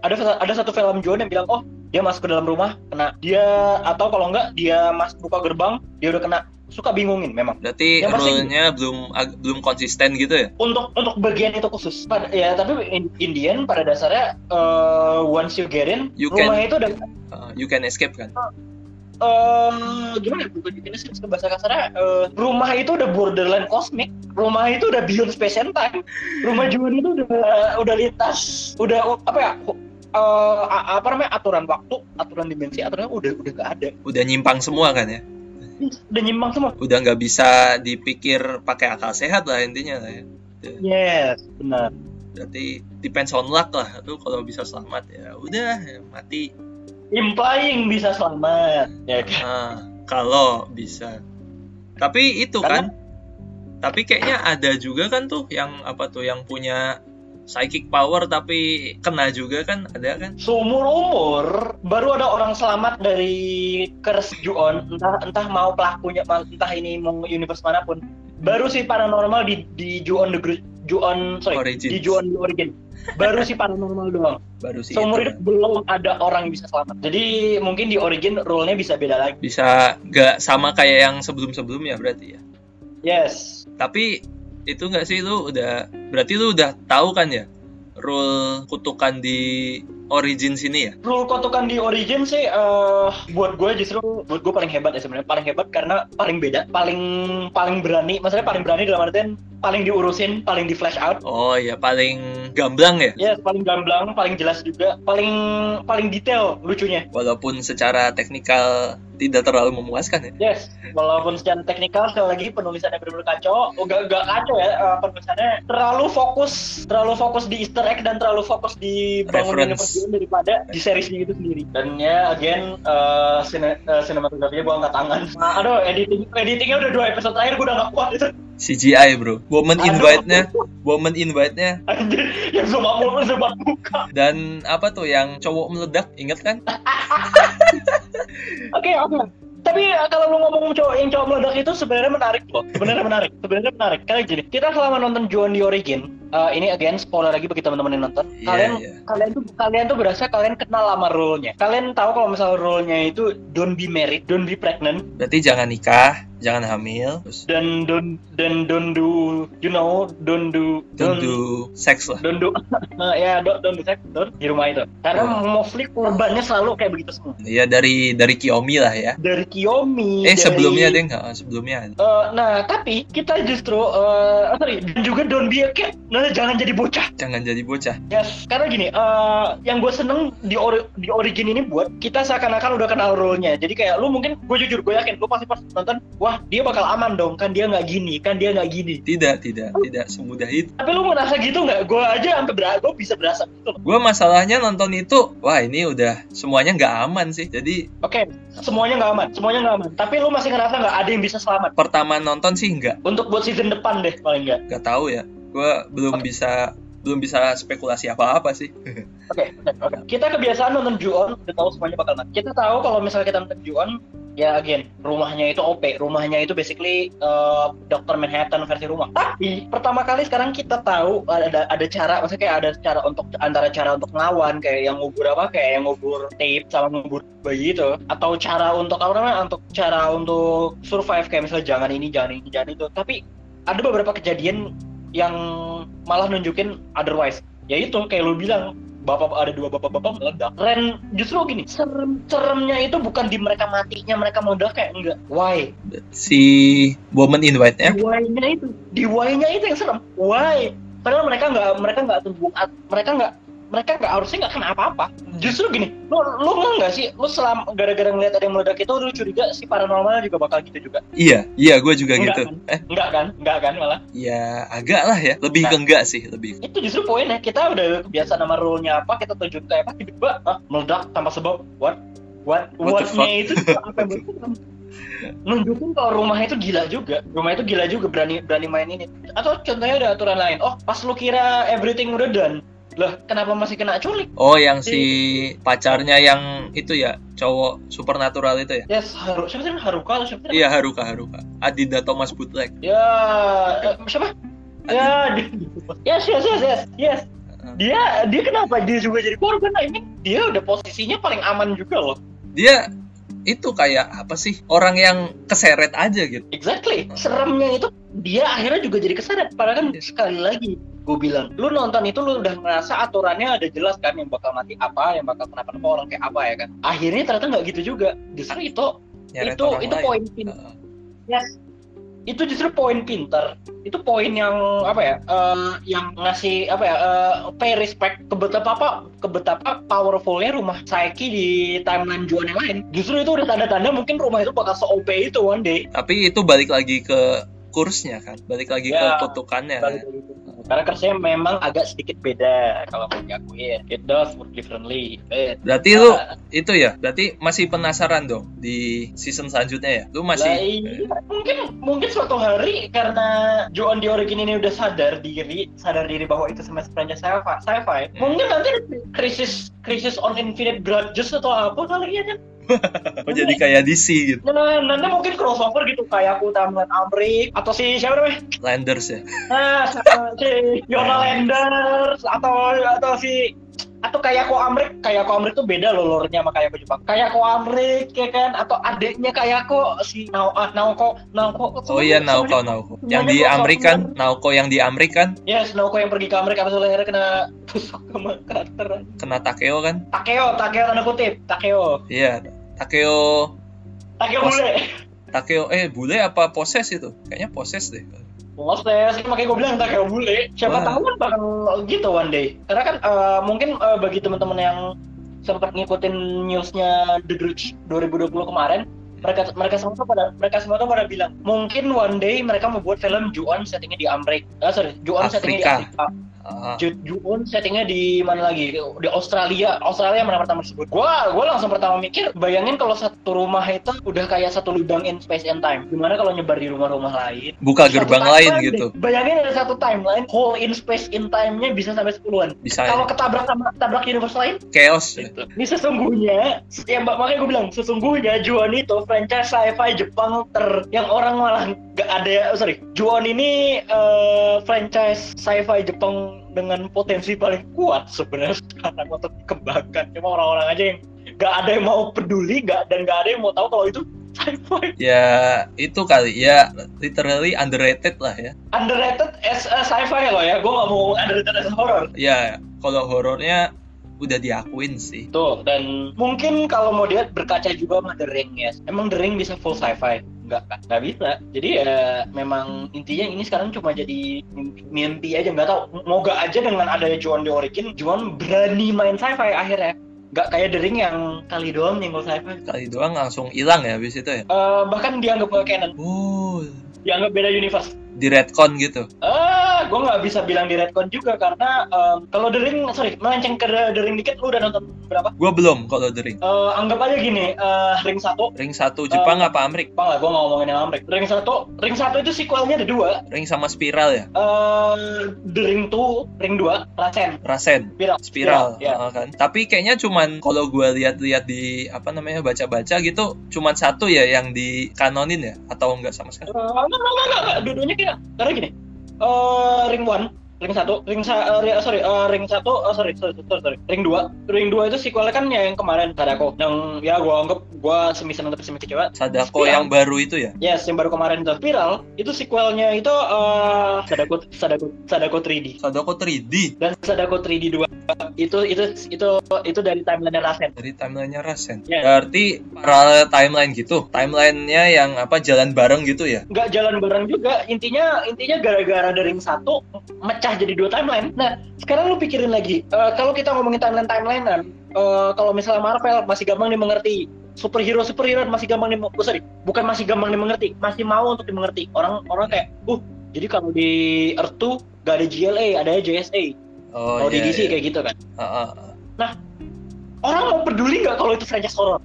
ada ada satu film Juan yang bilang oh dia masuk ke dalam rumah kena dia atau kalau enggak dia masuk buka gerbang dia udah kena suka bingungin memang Berarti rule-nya belum ag- belum konsisten gitu ya? untuk untuk bagian itu khusus Pada- ya tapi in- Indian pada dasarnya eh, once you get in You can- rumahnya itu udah Uh, you can escape kan? eh gimana ya bukan gimana sih ke bahasa kasarnya eh, rumah itu udah borderline kosmik rumah itu udah beyond space and time rumah Juan itu udah udah lintas udah apa ya eh, a- apa namanya aturan waktu aturan dimensi aturan udah udah gak ada Udah nyimpang semua kan ya? Udah nyimbang semua Udah nggak bisa dipikir pakai akal sehat lah intinya lah ya. yes benar Berarti depends on luck lah. Lu kalau bisa selamat ya udah ya, mati. implying bisa selamat ya kan Ah, kalau bisa. Tapi itu Karena- kan. Tapi kayaknya ada juga kan tuh yang apa tuh yang punya psychic power tapi kena juga kan ada kan? seumur umur baru ada orang selamat dari curse Juon entah entah mau pelakunya entah ini mau universe mana pun baru si paranormal di di Juon the Gru- Juon sorry Origins. di Juon the Origin baru si paranormal doang Baru sih seumur itu. hidup belum ada orang yang bisa selamat jadi mungkin di Origin rule-nya bisa beda lagi Bisa nggak sama kayak yang sebelum-sebelumnya berarti ya. yes Tapi itu nggak sih? Lu udah berarti lu udah tahu kan ya rule kutukan di origin sini ya? rule kotokan di Origin sih eh buat gue justru buat gue paling hebat ya sebenarnya. Paling hebat karena paling beda paling paling berani. Maksudnya paling berani dalam artian paling diurusin paling di flash out. Oh ya paling gamblang ya. ya paling gamblang paling jelas juga paling paling detail lucunya. Walaupun secara teknikal tidak terlalu memuaskan ya. yes walaupun secara teknikal sekali lagi penulisannya benar-benar kacau. Oh, gak, gak kacau ya eh, penulisannya. Terlalu fokus terlalu fokus di Easter egg dan terlalu fokus di bangun Game daripada di seriesnya itu sendiri dan ya again eh sine, eh, sinematografinya gue angkat tangan nah, aduh editing editingnya udah dua episode terakhir gue udah gak kuat itu CGI bro. Woman invite-nya, woman invite-nya anjir yang mulu zoom up muka dan apa tuh yang cowok meledak, inget kan? Oke oke. Tapi eh, kalau lu ngomong cowok yang cowok meledak itu sebenarnya menarik loh. Sebenarnya menarik. Sebenarnya menarik. Karena gini, kita selama nonton Juon di Origin, eh, ini again spoiler lagi bagi teman-teman yang nonton. Iya, kalian iya. kalian tuh kalian tuh berasa kalian kenal lama rule-nya. Kalian tahu kalau misalnya rule-nya itu don't be married, don't be pregnant, Berarti jangan nikah, jangan hamil, terus dan don't dan don't do you know don't do don't do seks lah. don't do Eh, ya don't, don't do sex don't di rumah itu. Karena Oh. mostly korbannya selalu kayak begitu semua. Iya dari dari Kiyomi lah ya. Dari Kiyomi, Eh dari- sebelumnya deh nggak sebelumnya. Eh, nah, tapi kita justru, eh sorry, dan juga don't be a kid. Nah, jangan jadi bocah. Jangan jadi bocah. Yes, karena gini, eh yang gue seneng di ori- di origin ini buat kita seakan-akan udah kenal role-nya. Jadi kayak lu mungkin, gue jujur, gue yakin, lu pasti pas nonton, wah dia bakal aman dong, kan dia nggak gini, kan dia nggak gini. Tidak, tidak, tidak semudah itu. Tapi lu merasa gitu nggak? Gue aja sampai ber gue bisa berasa gitu. Gue masalahnya nonton itu, wah ini udah semuanya nggak aman sih. Jadi Oke, semuanya nggak aman, semuanya nggak aman. Tapi lu masih ngerasa nggak ada yang bisa selamat. pertama nonton sih nggak, Untuk buat season depan deh, paling nggak. nggak tahu ya. Gue belum Oke. bisa belum bisa spekulasi apa-apa sih. Oke, oke, oke. Kita kebiasaan nonton Ju-on, udah tahu semuanya bakal mati. Kita tahu kalau misalnya kita nonton Ju-on, ya again, rumahnya itu OP. Rumahnya itu basically eh, Dr. Manhattan versi rumah. Tapi pertama kali sekarang kita tahu ada ada cara, maksudnya kayak ada cara untuk antara cara untuk ngelawan kayak yang ngubur apa, kayak yang ngubur tape sama ngubur bayi itu, atau cara untuk apa namanya, untuk cara untuk survive kayak misalnya jangan ini, jangan ini, jangan itu. Tapi ada beberapa kejadian yang malah nunjukin otherwise. Ya itu kayak lu bilang bapak ada dua bapak-bapak meledak Ren justru gini serem seremnya itu bukan di mereka matinya mereka meledak kayak enggak. Why? Si woman invite-nya? Di why-nya itu. Di why-nya itu yang serem. Why? Padahal mereka nggak mereka nggak tumbuh mereka nggak mereka nggak harusnya nggak kena apa-apa. Justru gini lu lu nggak sih? Lu selama gara-gara ngeliat ada yang meledak itu lu curiga si paranormal juga bakal gitu juga? Iya, iya gue juga Enggak gitu. kan? Eh, enggak kan? Enggak kan malah? Ya agak lah ya. Lebih ke Nah. enggak sih, lebih. itu justru poinnya. Kita udah kebiasaan sama rule-nya apa kita tunjuk kayak apa tiba-tiba ah, meledak tanpa sebab what? What? What what-nya itu apa yang nunjukin kalau rumah itu gila juga. Rumah itu gila juga berani berani main ini. Atau contohnya ada aturan lain. Oh pas lu kira everything udah done lah kenapa masih kena culik? Oh, yang si pacarnya yang itu ya, cowok supernatural itu ya? yes haru siapa sih Haruka atau siapa? Iya, Haruka Haruka. Adinda Thomas Bootleg. ya eh, siapa? Ya di- yes yes yes yes yes. Dia dia kenapa? Dia juga jadi korban I mean, dia udah posisinya paling aman juga loh. Dia itu kayak apa sih? Orang yang keseret aja gitu. Exactly. Seremnya itu dia akhirnya juga jadi keseret. Padahal kan sekali lagi gue bilang, lu nonton itu lu udah ngerasa aturannya ada jelas kan yang bakal mati apa, yang bakal kenapa-napa orang kayak apa ya kan. Akhirnya ternyata nggak gitu juga. Justru itu Nyeret itu itu lain. poin. Heeh. Yes. Itu justru poin pintar. Itu poin yang apa ya? eh, yang ngasih apa ya? eh, pay respect ke betapa apa? Ke betapa powerfulnya rumah Saiki di timeline Juan yang lain. Justru itu udah tanda-tanda mungkin rumah itu bakal se-OP itu one day. Tapi itu balik lagi ke kursnya kan, balik lagi Ya, ke kutukannya. Balik kan. Karena kersnya memang agak sedikit beda kalau mau diakuin. It does work differently. Eh, Berarti lu itu ya, berarti masih penasaran dong di season selanjutnya ya? Lu masih lah, iya. mungkin mungkin suatu hari karena Joan di Origin ini udah sadar diri, sadar diri bahwa itu sama franchise sci-fi, sci-fi. Hmm. Mungkin nanti krisis krisis on infinite grudges atau apa kali ya kan? Oh, jadi kayak DC gitu, Nah, nanti mungkin crossover gitu kayak aku Tamlan Amrik atau si siapa namanya? Landers ya. Nah, si Yona Landers atau atau si atau kayak ko Amrik, kayak ko Amrik tuh beda loh lore-nya sama kayak ko Jepang. Kayak ko Amrik ya kan atau adiknya kayak ko si Nao ah, Naoko Naoko. Oh iya Naoko Naoko. Yang di Amerika kan, Naoko yang di Amerika kan Yes, Naoko yang pergi ke Amerika pas lehernya kena tusuk sama karakter. kena Takeo kan? Takeo, Takeo tanda kutip, Takeo. Iya, Takeo Takeo bule. Takeo eh bule apa poses itu? Kayaknya poses deh. Moses, makanya gue bilang Takeo bule. Siapa Wah. tahu kan bakal gitu one day. Karena kan eh, mungkin eh, bagi teman-teman yang sempat ngikutin newsnya The Grudge 2020 kemarin, mereka mereka semua tuh pada mereka semua tuh pada bilang mungkin one day mereka mau buat film Juon settingnya di Amerika. Ah, sorry, Juon settingnya di Afrika. Afrika. Ah, Ju- Juon settingnya di mana lagi? Di Australia. Australia mana pertama disebut? Gua gua langsung pertama mikir, bayangin kalau satu rumah itu udah kayak satu lubang in space and time. Gimana kalau nyebar di rumah-rumah lain? buka gerbang lain deh. gitu. Bayangin ada satu timeline, whole in space in time-nya bisa sampai 10-an. Bisa Kalau ketabrak sama ketabrak universe lain, chaos ya. ini sesungguhnya, ya mbak makanya gue bilang, sesungguhnya Juon itu franchise sci-fi Jepang ter yang orang malah gak ada, oh, sorry, Juon ini eh, franchise sci-fi Jepang dengan potensi paling kuat sebenarnya sekarang untuk dikembangkan. Cuma orang-orang aja yang gak ada yang mau peduli, gak dan gak ada yang mau tahu kalau itu sci-fi. Ya itu kali ya literally underrated lah ya. Underrated as a sci-fi loh ya, gue gak mau underrated as a horror. Ya kalau horornya udah diakuin sih. Tuh, dan mungkin kalau mau lihat berkaca juga sama The Ring ya. Emang The Ring bisa full sci-fi? Enggak kan? Nggak bisa. Jadi ya memang intinya ini sekarang cuma jadi mimpi, mimpi aja. Nggak tahu. Moga aja dengan adanya Juan di Origin, Juan berani main sci-fi akhirnya. Nggak kayak The Ring yang kali doang nyenggol sci-fi. Kali doang langsung hilang ya habis itu ya. Eh, bahkan dianggap nggak canon. Oh, Dianggap beda universe. Di retcon gitu. Ah, gue nggak bisa bilang di retcon juga karena em, kalau The Ring, sorry, melenceng ke The Ring dikit, lu udah nonton berapa? Gua belum kalau The Ring. Eh, anggap aja gini, eh, Ring 1 Ring satu Jepang Eh, apa Amerik? Bang lah, gue nggak ngomongin yang Amrik. Ring 1, Ring 1 itu sequelnya ada dua. Ring sama Spiral ya? Eh, The Ring 2, Ring 2, Rasen. Rasen. Spiral. Spiral, Ya. heeh kan. Tapi kayaknya cuman kalau gua lihat-lihat di apa namanya baca-baca gitu, cuman satu ya yang di kanonin ya atau enggak sama sekali? Eh, enggak, enggak, enggak, enggak. Dua-duanya kira. Karena gini, eh, Ring 1, Ring 1, Ring sa ri- sorry, eh, Ring 1, oh, sorry, sorry, sorry, sorry, Ring 2. Ring 2 itu sequelnya kan yang kemarin Sadako. Yang ya gue anggap gue semisal tapi semi kecewa. Sadako Spiral. yang baru itu ya? Yes, yang baru kemarin itu Spiral, itu sequelnya itu eh Sadako Sadako Sadako 3D. Sadako 3D Dan Sadako 3D 2 itu itu itu itu dari timeline Rasen. dari timelinenya Rasen. Ya. Berarti parallel timeline gitu. Timelinenya yang apa jalan bareng gitu ya? nggak jalan bareng juga intinya intinya gara-gara dari ring satu mecah jadi dua timeline nah sekarang lu pikirin lagi eh, kalau kita ngomongin timeline timelinean eh, kalau misalnya Marvel masih gampang dimengerti superhero superhero masih gampang di oh, sorry bukan masih gampang dimengerti masih mau untuk dimengerti orang orang kayak uh jadi kalau di Earth 2 gak ada GLA ada JSA Oh, kalau di iya, DC iya. kayak gitu kan Ah, ah, ah. orang mau peduli nggak kalau itu franchise horror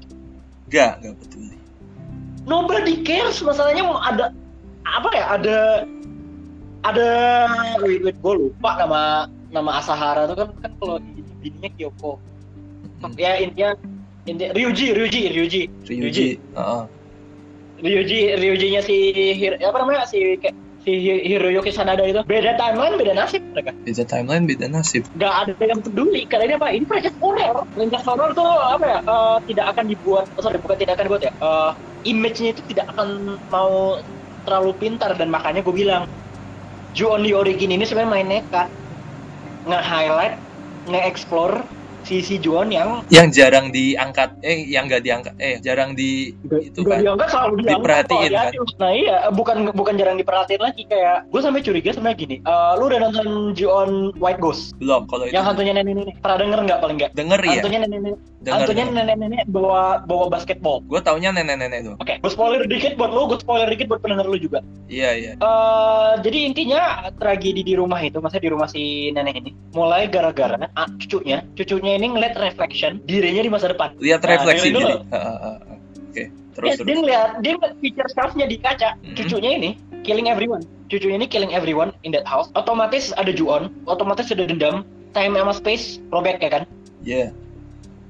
Gak, gak peduli. nobody cares masalahnya ada apa ya ada ada wait wait gue lupa nama nama Asahara itu kan kan kalau bininya Kyoko Hmm. ya intinya intinya Ryuji Ryuji Ryuji Ryuji. Heeh. Ryuji Ryujinya si Hir, apa namanya si kayak si Hi- Hiroyuki Sanada itu beda timeline beda nasib mereka Beda timeline, beda nasib. nggak ada yang peduli karena ini apa ini project horror project horror tuh apa ya eh, tidak akan dibuat oh, sorry bukan tidak akan dibuat ya Eh, image-nya itu tidak akan mau terlalu pintar dan makanya gue bilang Ju on the Origin ini sebenarnya main nekat nge-highlight nge-explore sisi Juon yang Yang jarang diangkat, eh yang gak diangkat, eh jarang di itu Nggak kan. diangkat selalu diangkat Diperhatiin, kok, kan? nah iya bukan bukan jarang diperhatiin lagi kayak gue sampai curiga sebenarnya gini eh, lu udah nonton Ju-on White Ghost Belum kalau itu. yang hantunya nenek-nenek pernah denger nggak paling nggak Denger ya? hantunya nenek-nenek Hantunya nenek-nenek bawa bawa basketball Gue taunya nenek-nenek tuh. Oke, gue spoiler dikit buat lu, gue spoiler dikit buat pendengar lu juga. Iya, iya. Eh, jadi intinya tragedi di rumah itu, maksudnya di rumah si nenek ini, mulai gara-gara ah, cucunya, cucunya ini ngeliat reflection dirinya di masa depan. Lihat Nah, refleksi diri. Oke, terus Yes, terus. dia ngeliat, dia ngeliat feature self-nya di kaca. Mhm. Cucunya ini killing everyone. Cucunya ini killing everyone in that house. Otomatis ada Ju-on, otomatis ada dendam. Time sama space robek ya kan. Iya.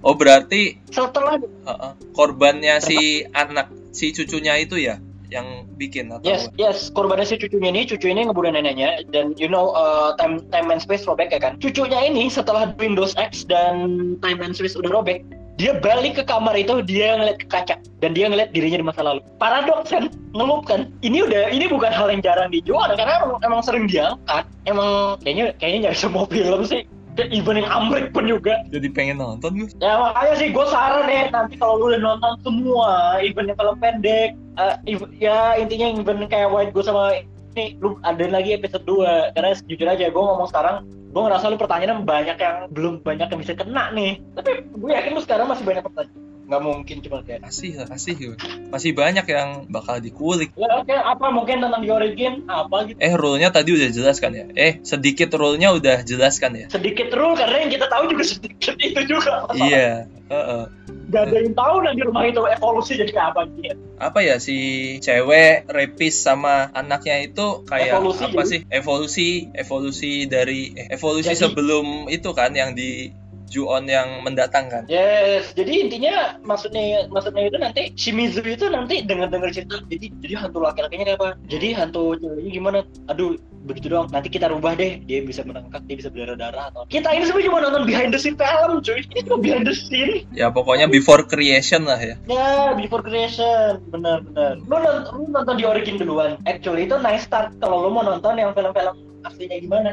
Oh, berarti Setelah heeh, korbannya si anak si cucunya itu ya yang bikin atau Yes, yes. Korbannya si cucunya ini, cucu ini ngebunuh neneknya dan you know uh, time time and space robek ya kan. Cucunya ini setelah Windows X dan time and space udah robek, dia balik ke kamar itu, dia ngeliat ke kaca dan dia ngeliat dirinya di masa lalu. Paradoks kan, ngelup kan. Ini udah ini bukan hal yang jarang dijual karena emang, emang sering diangkat. Emang kayaknya kayaknya nyari semua film sih. Kayak Even yang Amrik pun juga. jadi pengen nonton gue. Ya makanya sih gue saran ya nanti kalau lu udah nonton semua event yang film pendek, eh, ev- ya intinya event kayak White Ghost sama ini lu ada lagi episode 2 karena jujur aja gue ngomong sekarang gue ngerasa lu pertanyaan banyak yang belum banyak yang bisa kena nih tapi gue yakin lu sekarang masih banyak pertanyaan nggak mungkin cuma kayak Masih lah, masih gue. Masih banyak yang bakal dikulik. ya oke apa mungkin tentang origin apa gitu Eh, rule-nya tadi udah jelas kan ya? Eh, sedikit rule-nya udah jelas kan ya? sedikit rule karena yang kita tahu juga sedikit itu juga Iya, heeh. gak ada yang tahu dan di rumah itu evolusi jadi kayak apa gitu Apa ya si cewek rapis sama anaknya itu kayak Evolusi apa jadi? sih? Evolusi, evolusi dari eh, evolusi Jadi- sebelum itu kan yang di Ju-on yang mendatang kan? Yes, jadi intinya maksudnya maksudnya itu nanti Shimizu itu nanti dengar dengar cerita jadi jadi hantu laki-lakinya kayak apa? Jadi hantu ceweknya gimana? Aduh, begitu dong. Nanti kita rubah deh. Dia bisa merangkak, dia bisa berdarah-darah atau kita ini semua cuma nonton behind the scene film, cuy. Ini cuma behind the scene. Ya pokoknya before creation lah ya. Ya, before creation, benar-benar. Lu nonton, lu nonton di origin duluan. Actually itu nice start kalau lu mau nonton yang film-film aslinya gimana.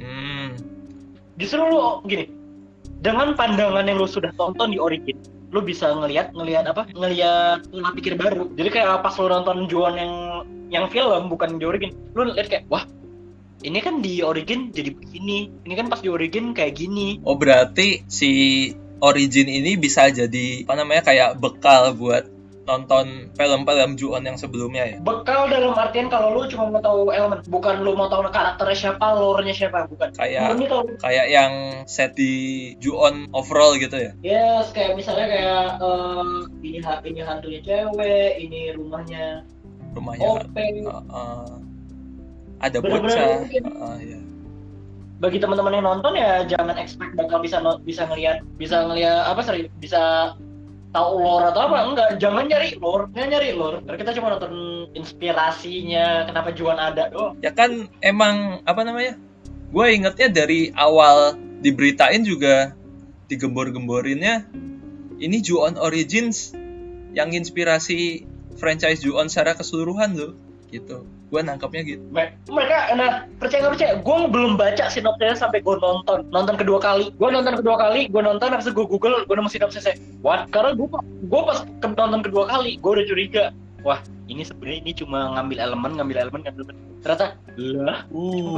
Hmm. justru lu gini dengan pandangan yang lu sudah tonton di Origin lu bisa ngelihat ngelihat apa? Ngelihat pola pikir baru. Jadi kayak pas lu nonton Juan yang yang film bukan di Origin lu lihat kayak wah ini kan di Origin jadi begini ini kan pas di Origin kayak gini. Oh berarti si Origin ini bisa jadi apa namanya kayak bekal buat nonton film-film Ju-on yang sebelumnya ya. bekal dalam artian kalau lu cuma mau tahu elemen bukan lu mau tahu karakternya siapa lore-nya siapa bukan Kayak kalau kayak yang set di Ju-on overall gitu ya. Yes, kayak misalnya kayak eh, ini ini hantunya cewek, ini rumahnya Rumahnya. OP. Uh, uh, ada Bener-bener bocah. mungkin. Uh, uh, ya. bagi teman-teman yang nonton ya jangan expect bakal bisa no- bisa ngelihat bisa ngelihat apa sorry bisa tahu lore atau apa? Enggak jangan nyari lore. Jangan nyari lore. Karena kita cuma nonton inspirasinya kenapa Juan ada doang. Ya kan emang apa namanya? Gue ingetnya dari awal diberitain juga digembor-gemborinnya ini Ju-on Origins yang inspirasi franchise Ju-on secara keseluruhan loh gitu. Gue nangkapnya gitu. Me- mereka nah percaya nggak percaya? Gue belum baca sinopsisnya sampai gue nonton. Nonton kedua kali. Gue nonton kedua kali gue nonton habis gue google gue nemu sinopsisnya. What? Karena gue gue pas ke- nonton kedua kali gue udah curiga. Wah ini sebenarnya ini cuma ngambil elemen ngambil elemen ngambil elemen. Ternyata lah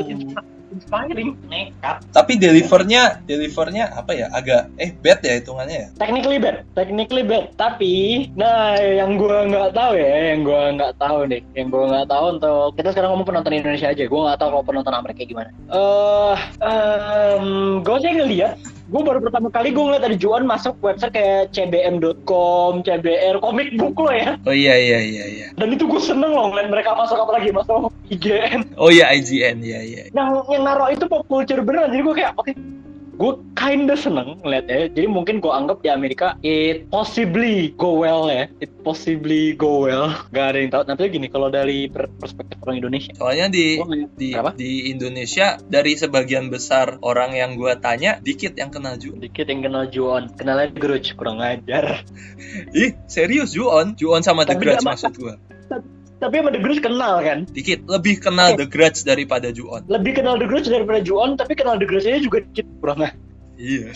inspi- inspiring nekat Tapi delivernya, delivernya apa ya? Agak eh bad ya hitungannya ya. technically bad technically bad tapi nah yang gua nggak tahu ya yang gua nggak tahu nih yang gua nggak tahu untuk kita sekarang ngomong penonton Indonesia aja gua nggak tahu kalau penonton Amerika gimana eh um, gue sih ngeliat gue baru pertama kali gue ngeliat ada Juan masuk website kayak cbm.com, cbr, comic book lo ya. Oh iya iya iya iya. Dan itu gue seneng loh ngeliat mereka masuk apa lagi masuk IGN. Oh iya IGN iya iya. Yang yang naruh itu pop culture beneran. Jadi gue kayak oke, gue kinda seneng ngeliatnya. Jadi mungkin gue anggap di Amerika it possibly go well ya. It possibly go well. Gak ada yang tahu. Nanti gini kalau dari per- perspektif orang Indonesia. Soalnya di Gua ngeliat- di di Indonesia dari sebagian besar orang yang gua tanya dikit yang kenal Ju. dikit yang kenal Juon. Kenalnya Grudge kurang ajar. Ih, serius Juon? Juon sama The Grudge maksud gua. Tapi sama The Grudge kenal kan? Dikit, lebih kenal The Grudge daripada Juon. lebih kenal The Grudge daripada Juon tapi kenal The Grudge nya juga dikit kurang Iya.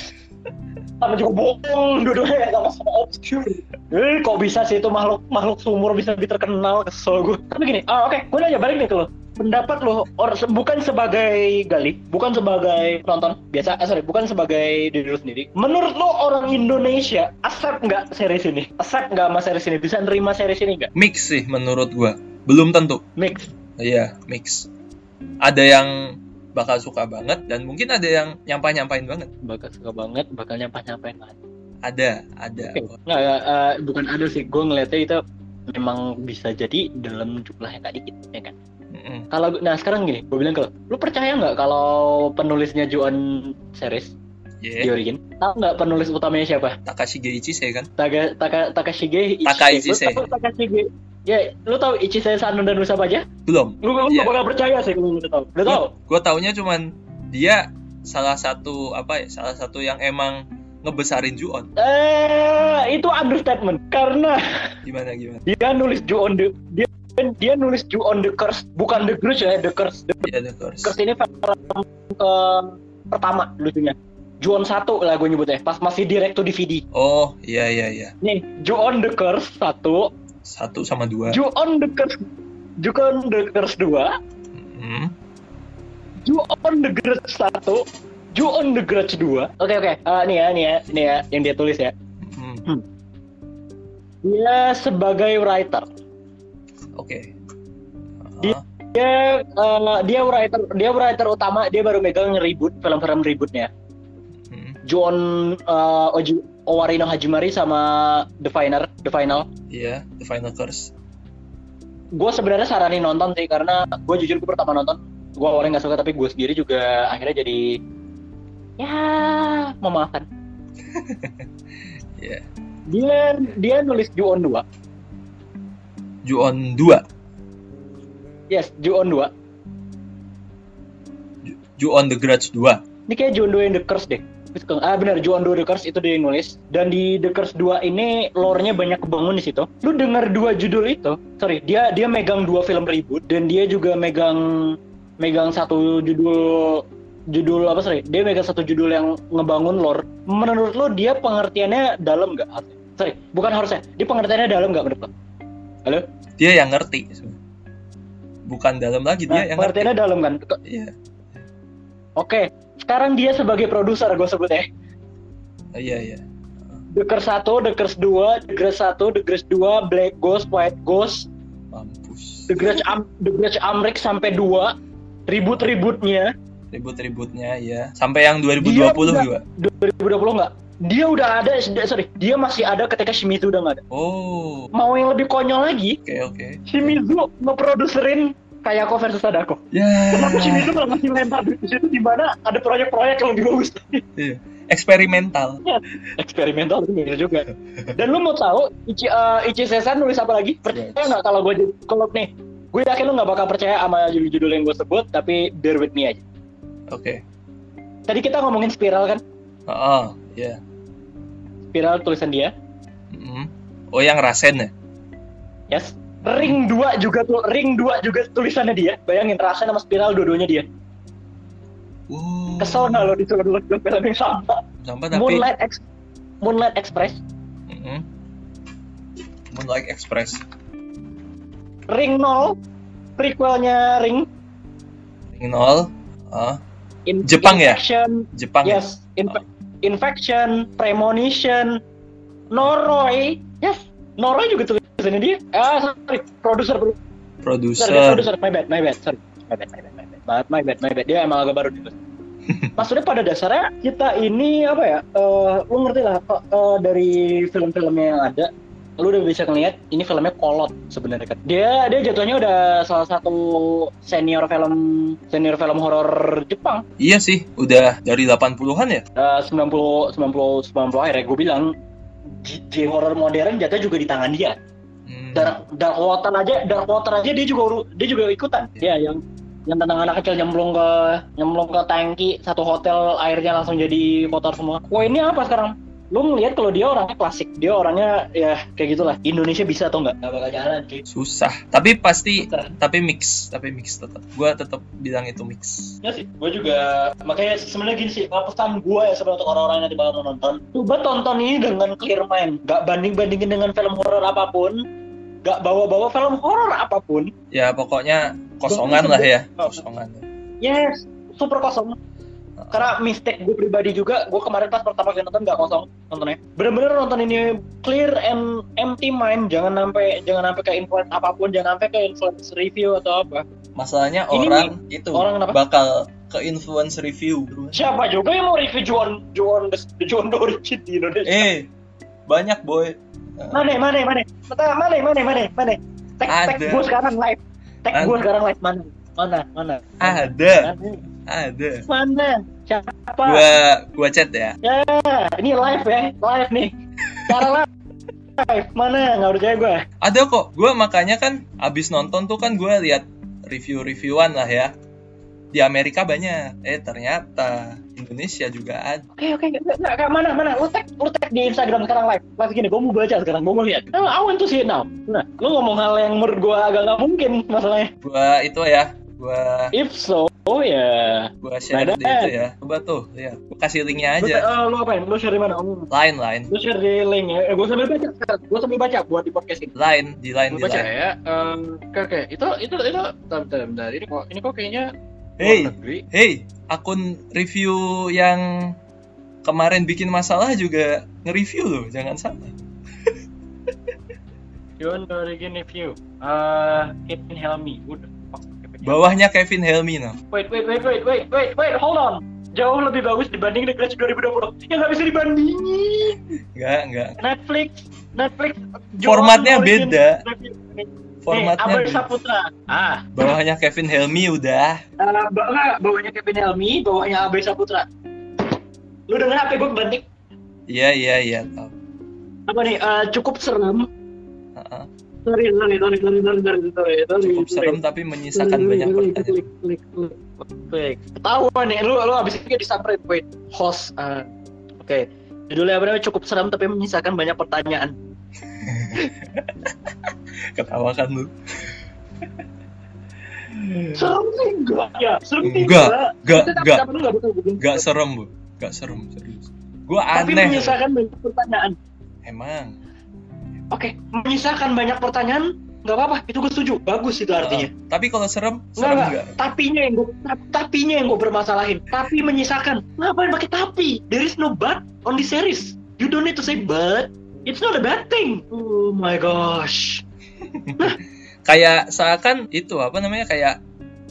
sama juga bohong dua-duanya sama sama obscure. Eh kok bisa sih itu makhluk makhluk sumur bisa lebih terkenal? Kesel gue tapi gini ah oke gue nanya balik nih ke lo pendapat lo or, se- bukan sebagai gali bukan sebagai penonton biasa eh, sorry bukan sebagai diri lo sendiri menurut lo orang Indonesia accept nggak series ini accept nggak sama series ini bisa nerima series ini nggak Mix sih menurut gua. Belum tentu. mix Iya, mix. Ada yang bakal suka banget dan mungkin ada yang nyampah-nyampain banget. bakal suka banget bakal nyampah nyampain banget Ada, ada. Oke. Nggak, eh, bukan ada sih gue ngeliatnya itu memang bisa jadi dalam jumlah yang gak dikit ya kan Kalau nah sekarang gini gue bilang ke lo lu percaya nggak kalau penulisnya Juon series di Yeah. origin tahu nggak penulis utamanya siapa Takashige Ichise kan? Taka, Taka, Takashige Ichise. Taka Ichise. Lu tahu Takashige ya lu tahu Ichise Sano dan Nusa aja Belum. lu lu Iya. nggak bakal percaya sih kalau lu tahu udah tahu Gue taunya cuman dia salah satu apa ya? Salah satu yang emang ngebesarin Juon. eh itu understatement karena Gimana gimana? dia nulis Juon dia dia nulis Juon the Curse bukan the Grudge ya the Curse. The Iya, The Curse. Curse ini film eh, pertama lucunya. Juon satu lah gue nyebutnya pas masih direct to DVD Oh, iya iya iya. nih Juon the Curse satu. Satu sama dua. Juon the Curse Juon the Curse dua. Hmm. Juon the Grudge satu. Juon the Grudge dua. Oke oke. Eh, nih ya nih ya nih ya yang dia tulis ya. Hmm. dia sebagai writer Oke. Dia- Ah, dia eh, dia writer dia writer utama dia baru megang reboot film-film rebootnya hmm. John uh, Oji, Owarino Hajimari sama The Final The Final Iya, The Final Curse. gue sebenarnya saranin nonton sih karena gue jujur gue pertama nonton gue awalnya nggak suka tapi gue sendiri juga akhirnya jadi ya memaafkan Iya. dia dia nulis Ju-on 2 Ju-on 2. yes Ju-on 2 Ju-on The Grudge 2. ini kayak Ju-on 2 yang The Curse deh Ah benar, Juan 2 The Curse itu dia yang nulis Dan di The Curse 2 ini lore-nya banyak kebangun di situ Lu denger dua judul itu Sorry, dia dia megang dua film reboot Dan dia juga megang Megang satu judul Judul apa sorry Dia megang satu judul yang ngebangun lore Menurut lu dia pengertiannya dalam nggak? Sorry, bukan harusnya Dia pengertiannya dalam nggak menurut lu? Halo? Dia yang ngerti. Bukan dalam lagi Nah, dia yang ngerti. dalam kan? Iya. Oke, sekarang dia sebagai produser gue sebut ya Oh, iya iya. The Curse 1, The Curse 2, The Grudge 1, The Grudge 2, Black Ghost, White Ghost, Mampus. The Grudge Am The Grudge Amrik sampai 2, ribut-ributnya Ribut-ributnya ya. Sampai yang 2020 Dia juga. 2020 nggak? Dia udah ada, sorry, dia masih ada ketika Shimizu udah nggak ada. Oh. Mau yang lebih konyol lagi, Oke oke. Shimizu ngeproduserin Kayako versus Sadako. Ya. Kenapa Shimizu malah masih lempar di situ di mana ada proyek-proyek yang lebih bagus? Iya. Eksperimental. Eksperimental itu bener juga. Dan lu mau tahu Ichi uh, Ichi Sesan nulis apa lagi? Percaya nggak kalau gue kalau nih gue yakin lu nggak bakal percaya sama judul-judul yang gue sebut tapi bear with me aja. Oke. Tadi kita ngomongin spiral kan? Oh, ya. Spiral tulisan dia. Mm. Oh, yang Rasen ya? Yes. Ring 2 juga tuh Ring 2 juga tulisannya dia. Bayangin Rasen sama spiral dua-duanya dia. Wow. Kesel nggak lo disuruh dulu film yang sama? Sampai tapi Moonlight Ex Moonlight Express. Mm-mm. Moonlight Express. Ring 0 prequelnya Ring Ring nol. Ah, In Jepang ya? Jepang ya? Yes, Inf- Infection, Premonition, Noroi, yes, Noroi juga tulisannya dia. Ah, sorry, produser, produser, Produser. my bad, my bad, sorry, my bad, my bad, my bad, my bad, my bad, my bad. Dia emang agak baru gitu. maksudnya pada dasarnya kita ini apa ya eh lu ngerti lah kok, eh, dari film-filmnya yang ada lu udah bisa ngeliat ini filmnya kolot sebenarnya kan? Dia dia jatuhnya udah salah satu senior film senior film horor Jepang. Iya sih, udah dari 80-an ya? Eh, 90 90 90 akhir ya gue bilang J, horror modern jatuh juga di tangan dia. Hmm. dark dark water aja dark water aja dia juga dia juga ikutan. Ya yang yang tentang anak kecil nyemplung ke nyemplung ke tangki satu hotel airnya langsung jadi kotor semua. Poinnya apa sekarang lu ngeliat kalau dia orangnya klasik dia orangnya ya kayak gitulah Indonesia bisa atau enggak nggak bakal jalan cuy Susah. Tapi pasti, Susah. tapi mix, tapi mix tetap. Gua tetap bilang itu mix. Ya sih, gue juga makanya sebenarnya gini sih, pesan gue ya sebenarnya untuk orang-orang yang nanti bakal menonton, coba tonton ini dengan clear mind, gak banding-bandingin dengan film horor apa pun, gak bawa-bawa film horor apa pun, Ya pokoknya kosongan lah ya, kosongan. yes, super kosong. Karena mistake gue pribadi juga, gue kemarin pas pertama kali nonton gak kosong nontonnya. Bener-bener nonton ini clear and empty mind, jangan sampai jangan sampai ke influence apa pun, jangan sampai ke influence review atau apa. Masalahnya Ini orang itu orang kenapa? bakal ke influence review. Siapa juga yang mau review Juan Juan Juan Doricin di Indonesia? Eh, banyak boy. Eh, Mana, mana, mana? Mana, mana, mana, mana, mana? Tag, tag gue sekarang live. Tag gue sekarang live mana? Mana, mana? Ada, Mana? ada. Mana? Siapa? Gua, gua chat ya. Ya, ini live ya, live nih. Cara live. Mana? Nggak percaya gue. Ada kok. Gua makanya kan abis nonton tuh kan gua lihat review-reviewan lah ya. Di Amerika banyak. Eh ternyata Indonesia juga ada. Oke, oke, nggak, nggak, nggak, mana, mana? Lu tag, lu tag di Instagram sekarang live. Live gini, gue mau baca sekarang, gue mau lihat. Oh, I want to see it now. Nah, lu ngomong hal yang menurut gue agak nggak mungkin masalahnya. Gua itu ya. Gua If so, oh ya. gua share Ada. di itu ya. Coba tuh, lihat. Gua kasih linknya Lu, aja. eh, lu apain? Lu share di mana? Oh, Line, line. Lu share di link ya. Eh, gue sambil baca. Gue sambil baca buat di podcast ini. Line, di line, Gue di baca line. ya. Em, Oke, oke. Itu, itu, itu. Bentar, bentar, bentar. Ini kok, ini kok kayaknya Hey, hey, akun review yang kemarin bikin masalah juga nge-review loh, jangan salah. John Dorrigan review. Uh, Kevin Helmi. Udah. Bawahnya Kevin Helmi nah. Wait, wait, wait, wait, wait, wait, wait, hold on. Jauh lebih bagus dibanding The Grudge 2020. Ya nggak bisa dibandingin. Enggak, enggak. Netflix, Netflix. Formatnya beda. Nih, Formatnya beda. Saputra. Ah, Bawahnya Kevin Helmi udah. uh, ba- enggak, bawahnya Kevin Helmi, bawahnya Abar Saputra. Lu denger apa gue banting? Iya, iya, iya, tahu. Apa nih? eh, cukup serem. Heeh. Sorry, sorry, sorry, sorry, sorry, sorry, sorry, sorry. Cukup serem tapi menyisakan banyak pertanyaan. Klik, klik, klik, klik. Ketahuan nih, lu lu abis itu disamperin. Wait, host. uh, Oke, judulnya apa namanya? Cukup serem tapi menyisakan banyak pertanyaan. Ketawa kan lu. Serem sih enggak ya? Serem sih Enggak, enggak, Tapi enggak. tapi enggak betul betul. Enggak serem, Bu. Enggak serem, serius. Gua Tapi aneh. menyisakan banyak pertanyaan. Emang. Oke, menyisakan banyak pertanyaan nggak apa-apa. Itu gue setuju. Bagus itu artinya. Heeh. Tapi kalau serem, serem enggak. enggak? Tapinya yang gue tapinya yang gue bermasalahin. Tapi menyisakan. Ngapain pakai tapi? There is no but on this series. You don't need to say but. It's not a bad thing. Oh my gosh. Kayak seakan itu apa namanya kayak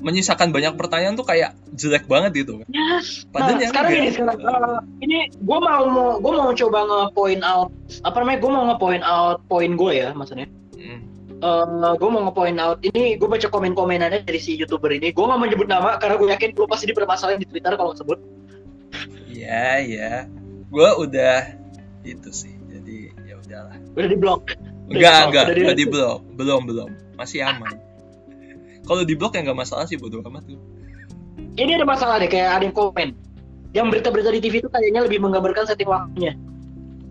menyisakan banyak pertanyaan tuh kayak jelek banget gitu kan. Yes. Padahal nah, yang sekarang enggak. ini sekarang uh, ini gue mau mau gue mau coba nge-point out apa namanya gue mau nge-point out poin gue ya maksudnya. Hmm. gue mau nge-point out ini gue baca komen-komenannya dari si youtuber ini gue nggak mau nyebut nama karena gue yakin lu pasti dipermasalahin di twitter kalau sebut Iya, iya. Gua udah itu sih. Jadi ya udahlah. udah di blok Enggak, enggak, udah di blok. Belum, belum. Masih aman. Kalau di blok ya nggak masalah sih bodo amat tuh. ini ada masalah deh kayak ada yang komen. Yang berita-berita di TV itu kayaknya lebih menggambarkan setting waktunya.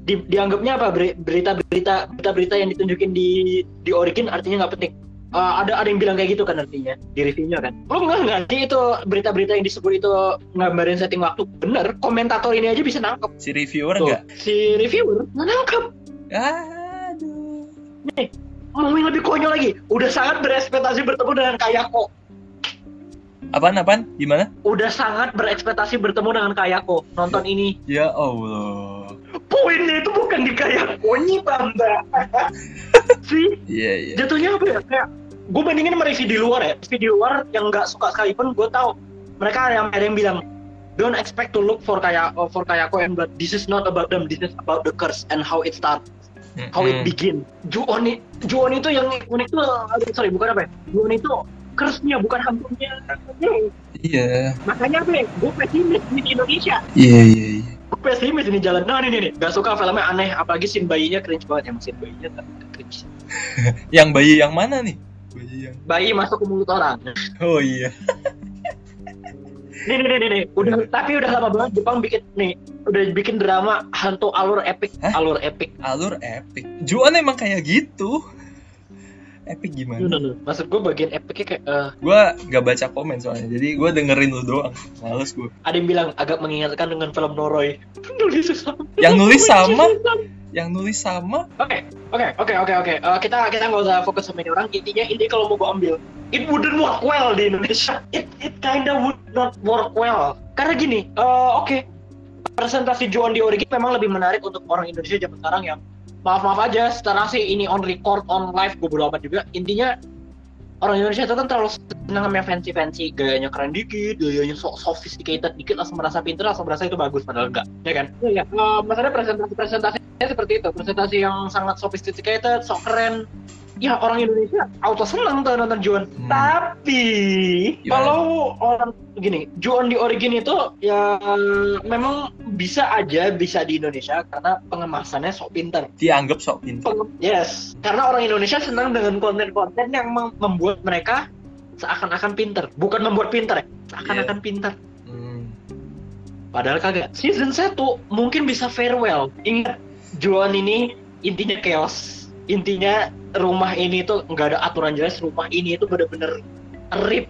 Di, dianggapnya apa? Beri- berita-berita berita-berita yang ditunjukin di di Origin artinya nggak penting. Eh, ada ada yang bilang kayak gitu kan artinya di reviewnya kan. Lu nggak nggak sih itu berita-berita yang disebut itu ngambarin setting waktu. Bener komentator ini aja bisa nangkep. Si reviewer Tuh, enggak? si reviewer nggak nangkep. Aduh. Yang lebih konyol lagi. Udah sangat berekspektasi bertemu dengan Kayako Apaan, apaan? Gimana? udah sangat berekspektasi bertemu dengan Kayako nonton ini. Ya Allah. poinnya itu bukan di Kayako nya bamba sih Iya, iya. jatuhnya apa ya? Kayak gue bandingin sama review di luar ya. Review di luar yang nggak suka sekalipun gue tahu mereka ada yang ada yang bilang don't expect to look for kayak for Kayako and but this is not about them. This is about the curse and how it starts how it Mm-mm. begin Juon Juon itu yang unik tuh sorry bukan apa ya Juon itu curse-nya bukan hantunya Iya. makanya apa ya gue pesimis di Indonesia Iya iya iya. gue pesimis ini jalan nah ini nih gak suka filmnya aneh apalagi scene bayinya cringe banget emang scene bayinya cringe Yang bayi yang mana nih? Bayi yang. bayi masuk ke mulut orang Oh iya. nih nih nih nih, udah tapi udah lama banget Jepang bikin nih udah bikin drama hantu alur epic Hah? alur epic Alur epic. Juan emang kayak gitu. Epic gimana? duh, duh. maksud gue bagian epicnya kayak eh, Gua gak baca komen soalnya, jadi gua dengerin lu doang. Males gua. ada yang bilang agak mengingatkan dengan film Noroi nulis sama Yang nulis sama, yang nulis sama. Oke, oke, oke, oke, oke. Eh, kita kita nggak usah fokus sama ini orang. Intinya ini kalau mau gue ambil, it wouldn't work well di Indonesia. It it kinda would not work well. Karena gini, eh, oke, presentasi Joan di Origin memang lebih menarik untuk orang Indonesia zaman sekarang yang maaf maaf aja sekarang sih ini on record on live gue bodo amat juga intinya orang Indonesia itu kan terlalu senang sama yang fancy fancy gayanya keren dikit gayanya sok sophisticated dikit langsung merasa pinter langsung merasa itu bagus padahal enggak ya kan iya ya. maksudnya presentasi presentasinya seperti itu presentasi yang sangat sophisticated sok keren ya orang Indonesia auto senang tuh nonton Juan Hmm. tapi Gimana? kalau orang gini Juan di Origin itu ya memang bisa aja bisa di Indonesia karena pengemasannya sok pinter. Dianggap sok pintar. Peng- yes. Karena orang Indonesia senang dengan konten-konten yang mem- membuat mereka seakan-akan pinter. Bukan membuat pinter ya seakan-akan pinter. Hmm. padahal kagak. Season 1 mungkin bisa farewell. Ingat Juan ini intinya chaos intinya rumah ini tuh nggak ada aturan jelas. Rumah ini itu bener-bener rip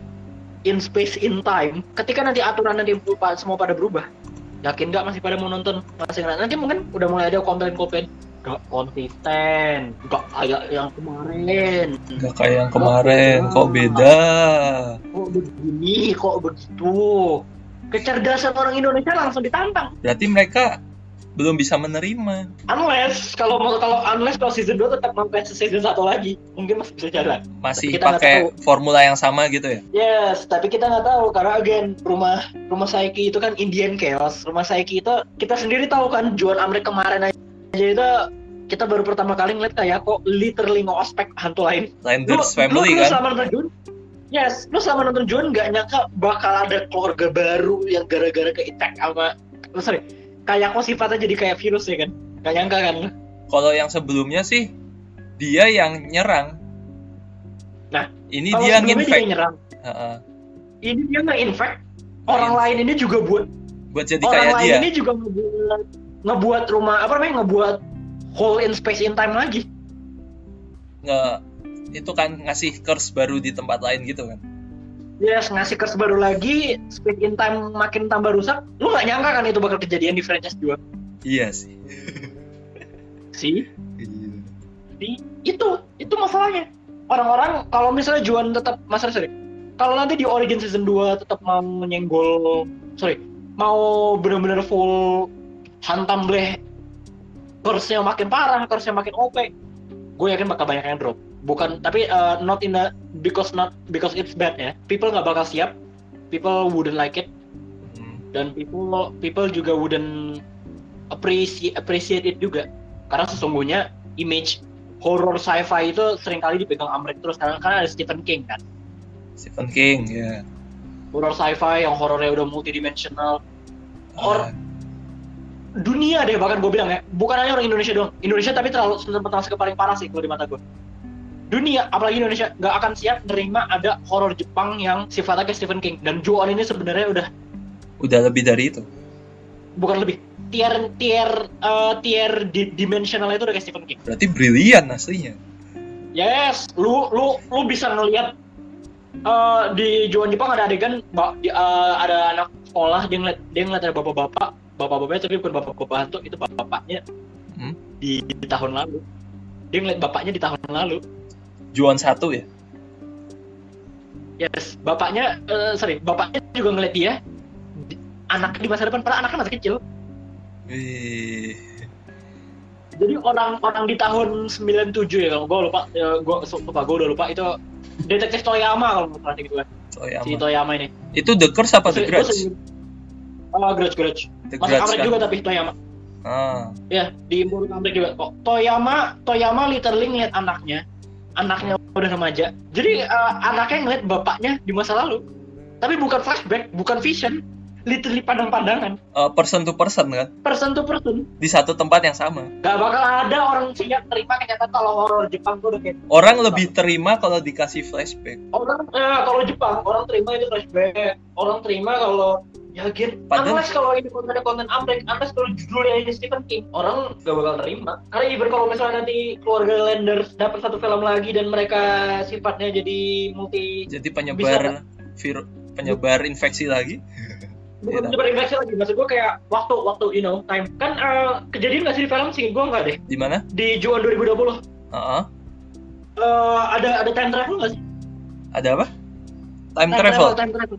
in space in time. Ketika nanti aturan nanti lupa- semua pada berubah yakin nggak masih pada mau nonton? Masih nanti mungkin udah mulai ada komplain-komplain nggak konsisten. Nggak kayak yang kemarin. Gak kayak yang kemarin, kok beda. kok begini? Kok begitu? Kecerdasan orang Indonesia langsung ditantang. Berarti mereka belum bisa menerima. unless kalau mau kalau unless kalau season 2 tetap sampai season 1 lagi mungkin masih bisa jalan Masih pakai formula yang sama gitu ya. yes tapi kita nggak tahu karena again rumah rumah Saiki itu kan Indian chaos rumah Saiki itu kita sendiri tahu kan Juan Amrik kemarin aja itu kita baru pertama kali ngeliat kayak kok literally ngospek hantu lain Landers lu, Family lu, lu kan. selama nonton yes lu selama nonton Jun nggak nyangka bakal ada keluarga baru yang gara-gara ke attack sama oh, sorry kayak kok sifatnya jadi kayak virus ya kan nggak nyangka kan Kalau yang sebelumnya sih dia yang nyerang. Nah, ini dia yang nyerang Heeh. ini dia nggak infect orang Nge- lain ini juga buat Buat jadi orang kayak lain dia. ini juga ngebuat ngebuat rumah apa namanya ngebuat hole in space in time lagi Nge itu kan ngasih curse baru di tempat lain gitu kan. Yes ngasih curse baru lagi space in time makin tambah rusak. Lu nggak nyangka kan itu bakal kejadian di franchise 2 Iya sih. sih? Iya. itu itu masalahnya. Orang-orang kalau misalnya Juan tetap masalah sorry. Kalau nanti di Origin season 2 tetap mau menyenggol sorry mau benar-benar full hantam bleh curse-nya makin parah curse-nya makin OP gue yakin bakal banyak yang drop bukan tapi uh, not in the because not because it's bad ya. People nggak bakal siap. People wouldn't like it. Hmm. dan people people juga wouldn't appreciate appreciate it juga. Karena sesungguhnya image horror sci-fi itu sering kali dipegang Amrik terus. Karena karena ada Stephen King kan. Stephen King ya. horror sci-fi yang horornya udah multidimensional. Or- Ah, dunia deh bahkan gue bilang ya. Bukan hanya orang Indonesia doang. Indonesia tapi terlalu termasuk ke paling parah sih kalau di mata gue dunia apalagi Indonesia nggak akan siap nerima ada horor Jepang yang sifatnya kayak Stephen King dan Ju-on ini sebenarnya udah udah lebih dari itu. bukan lebih tier tier eh, tier di, dimensional itu udah kayak Stephen King Berarti brilian aslinya. Yes, lu lu lu bisa ngelihat eh, di Juan Jepang ada adegan eh, ada anak sekolah dia ngeliat dia ngeliat ada bapak-bapak bapak-bapaknya tapi bukan bapak-bapak hantu itu bapaknya Hmm? di, di tahun lalu dia ngeliat bapaknya di tahun lalu Juan satu ya. yes bapaknya eh, sorry bapaknya juga ngeliat dia di- anak di masa depan padahal anaknya masih kecil Wih. jadi orang-orang di tahun 97 ya kalau gue lupa ya, gue lupa gue udah lupa itu detektif Toyama kalau nggak salah gitu kan Toyama. si Toyama ini Itu The Curse apa The Grudge? Oh, Grudge, Grudge. The Masuk Grudge kan? juga tapi Toyama. Ah, Ya, di Amrik juga kok. Toyama, Toyama literally ngeliat anaknya. Anaknya udah remaja. Jadi eh, anaknya ngeliat bapaknya di masa lalu. Tapi bukan flashback, bukan vision. Literally pandang-pandangan. eh, person to person kan Person to person. di satu tempat yang sama Gak bakal ada orang Cina terima kenyataan kalau horor Jepang tuh udah kayak orang lebih terima kalau dikasih flashback orang eh, kalau Jepang orang terima itu flashback orang terima kalau ya gitu Padahal- unless kalau ini konten konten Amrik unless kalau judulnya ini Stephen King orang gak bakal terima karena even kalau misalnya nanti keluarga Landers dapat satu film lagi dan mereka sifatnya jadi multi jadi penyebar vir penyebar infeksi lagi? Bukan Iya. menyebar infeksi lagi. Maksud gue kayak waktu waktu you know time. Kan eh, kejadian nggak sih di film? Sih gue nggak deh. Di mana? Di Juan 2020 Heeh. eh, ada ada time travel nggak sih? Ada apa? Time, travel time travel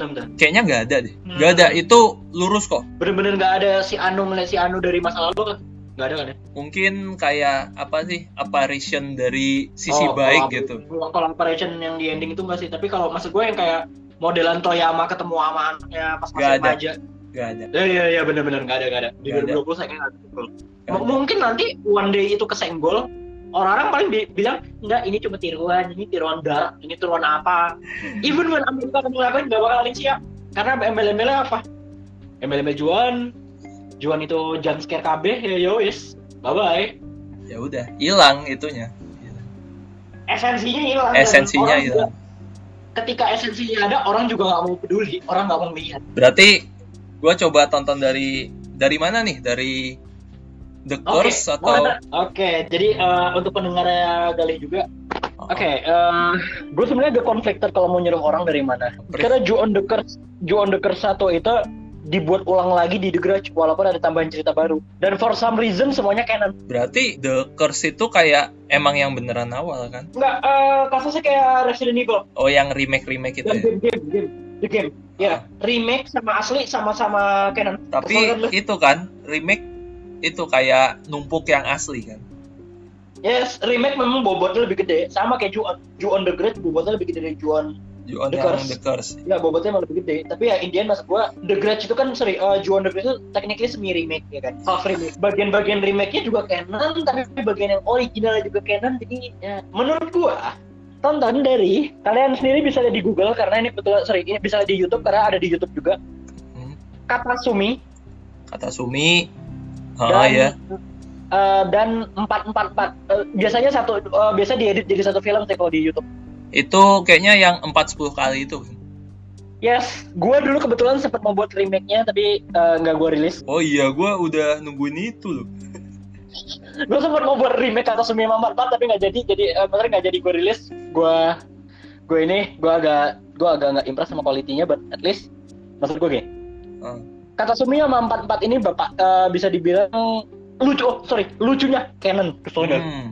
bentar, bentar. kayaknya nggak ada deh Hmm. nggak ada itu lurus kok bener-bener nggak ada si Anu ngeliat si Anu dari masa lalu kan nggak ada kan ya mungkin kayak apa sih apparition dari sisi Oh, baik kalau- gitu kalau- kalau operation yang di ending itu nggak sih tapi kalau maksud gue yang kayak modelan Toyama ketemu sama anaknya pas masih ada. remaja nggak ada ya ya ya bener-bener nggak ada nggak ada di Nggak ada. 2020 saya nggak ada. mungkin nanti one day itu kesenggol orang-orang paling bi- bilang enggak ini cuma tiruan ini tiruan darat ini tiruan apa? Even when Amerika akan ngelakuin nggak bakal siap. Karena embel-embelnya apa? Embel-embel Juan. Juan itu jump scare KB ya yowis bye bye ya udah hilang itunya. Esensinya hilang. Esensinya hilang. ketika esensinya ada orang juga nggak mau peduli orang nggak mau lihat berarti gua coba tonton dari dari mana nih? Dari The Curse atau mana- oke jadi eh, untuk pendengarnya Galih juga. Oh, oke eh, gue sebenarnya agak conflicted kalau mau nyuruh orang dari mana? Pre- karena Ju on the Curse Ju on the Curse satu itu dibuat ulang lagi di The Grudge walaupun ada tambahan cerita baru. Dan for some reason semuanya canon. Berarti The Curse itu kayak emang yang beneran awal kan? Nggak eh, kasusnya kayak Resident Evil. Oh yang remake remake itu dan ya? game game game the game. Ya remake sama asli sama-sama canon. Tapi itu kan remake itu kayak numpuk yang asli kan Yes, remake memang bobotnya lebih gede. Sama kayak Ju on, Ju on the Great, bobotnya lebih gede dari Ju on. Juon The Curse. The Curse Ya, bobotnya emang lebih gede. Tapi ya, Indian maksud gua, The Grudge itu kan, sorry, uh, Ju on the Great itu technically semi remake, ya kan? Half remake. Bagian-bagian remake-nya juga canon, tapi bagian yang originalnya juga canon. Jadi, ya, menurut gua, tonton dari kalian sendiri bisa lihat di Google karena ini betul sorry ini bisa lihat di YouTube karena ada di YouTube juga Hmm. kata Sumi kata Sumi ah dan ya eh, dan empat empat empat Eh, biasanya satu eh, biasa diedit jadi satu film sih kalau di YouTube itu kayaknya yang 4-10 kali itu Yes, gue dulu kebetulan sempat membuat remake-nya tapi nggak gue rilis. oh iya gua udah nungguin itu loh Gue sempat mau buat remake kata Sumi Mampat tapi nggak jadi. Jadi eh, bener nggak jadi gue rilis. Gue gue ini gue agak gue agak nggak impress sama kualitinya, but at least maksud gue gini. Ah. Kata Sumi sama empat empat ini bapak eh, bisa dibilang lucu. Oh sorry, lucunya canon. Keselnya. Hmm.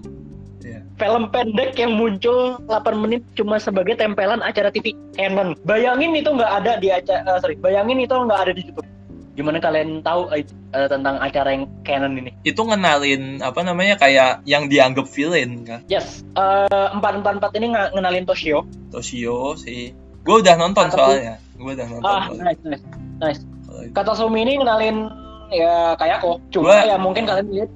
Film pendek yang muncul 8 menit cuma sebagai tempelan acara TV canon. Bayangin itu nggak ada di acara, sorry, bayangin itu nggak ada di YouTube. Gimana kalian tahu eh, eh, tentang acara yang canon ini? itu ngenalin apa namanya kayak yang dianggap villain kan Yes, eh, empat empat empat ini ngenalin Toshio. Toshio sih gua udah nonton Kata- soalnya gua udah nonton Ah, soalnya. nice, nice, nice. Kata Sumi ini ngenalin ya Kayako. Cuma Gua- ya mungkin kalian lihat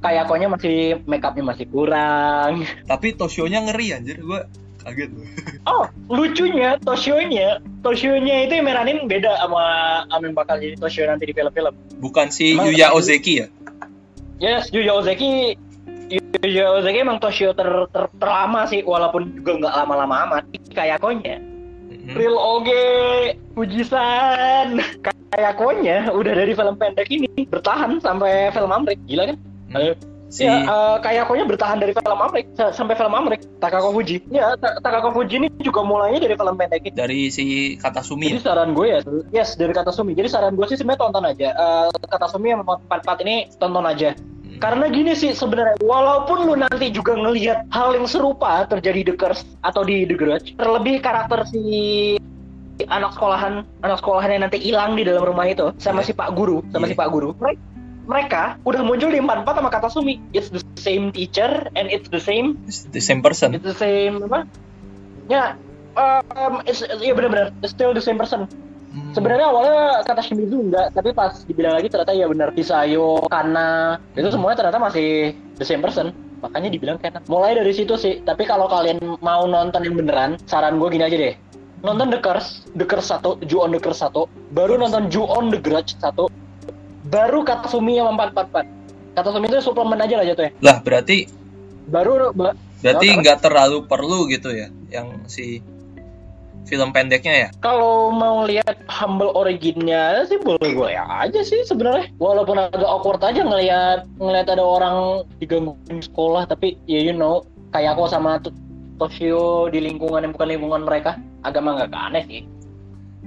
Kayakonya masih make upnya masih kurang. tapi Toshio-nya ngeri anjir gua kaget loh Oh, lucunya Toshio-nya, Toshio-nya itu yang meranin beda sama sama yang bakal jadi Toshio nanti di film-film. bukan si Emang- Yuya Ozeki ya Yes, Yuya Ozeki Yuya Ozeki emang Toshio ter, ter, terlama sih walaupun juga nggak lama-lama amat. Kayakonya Mhm. Real Oge Fujisan Kayakonya udah dari film pendek ini bertahan sampai film Amrik. Gila kan? Hmm. Si Ya, eh, Kayakonya bertahan dari film Amrik sa- sampai film Amrik. Takako Fuji. Ya, Ta- Takako Fuji ini juga mulainya dari film pendek ini. dari si Katasumi Jadi ya saran gue ya, yes dari kata Sumi. Jadi saran gue sih sebenarnya tonton aja. Eh, kata Sumi yang empat empat ini tonton aja. Karena gini sih sebenarnya, walaupun lu nanti juga ngelihat hal yang serupa terjadi di The Curse atau di The Grudge, terlebih karakter si anak sekolahan, anak sekolahan yang nanti hilang di dalam rumah itu sama Iya. si Pak Guru, sama Iya. si Pak Guru. Mereka, mereka udah muncul di empat empat sama kata Sumi. It's the same teacher and it's the same It's the same person It's the same apa? Ya, um, it's, iya benar-benar, it's still the same person. Hmm. Sebenarnya awalnya kata Shimizu enggak, tapi pas dibilang lagi ternyata ya benar Hisayo, Kana, itu semuanya ternyata masih the same person. Makanya dibilang kayak mulai dari situ sih. Tapi kalau kalian mau nonton yang beneran, saran gue gini aja deh. Nonton The Curse, The Curse 1, Ju on The Curse 1, baru nonton Ju on The Grudge 1, baru Katasumi yang 444. Katasumi itu suplemen aja lah jatuhnya. Lah berarti Baru ba- berarti nggak terlalu perlu gitu ya yang si film pendeknya ya? kalau mau lihat humble originnya sih boleh-boleh aja sih sebenarnya. Walaupun agak awkward aja ngelihat ngelihat ada orang digangguin sekolah tapi ya you know kayak aku sama To- Toshio di lingkungan yang bukan lingkungan mereka agak mah nggak aneh sih.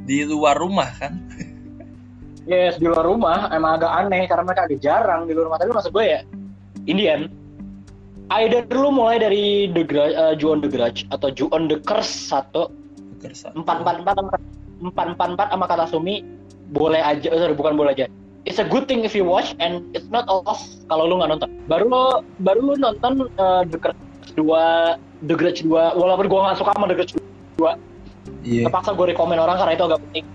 Di luar rumah kan? Yes, di luar rumah emang agak aneh karena mereka agak jarang di luar rumah. Tapi maksud gue ya, Indian. Either lu mulai dari The Grudge, uh, Ju on the Grudge atau Ju on the Curse satu. Empat empat empat sama empat empat empat sama Katasumi boleh aja, oh, sorry bukan boleh aja. It's a good thing if you watch and it's not a loss kalau lu nggak nonton. Baru lo baru lu nonton uh, The Grudge 2, The Grudge 2, walaupun gua nggak suka sama The Grudge 2, Iya. terpaksa gue rekomen orang karena itu agak penting.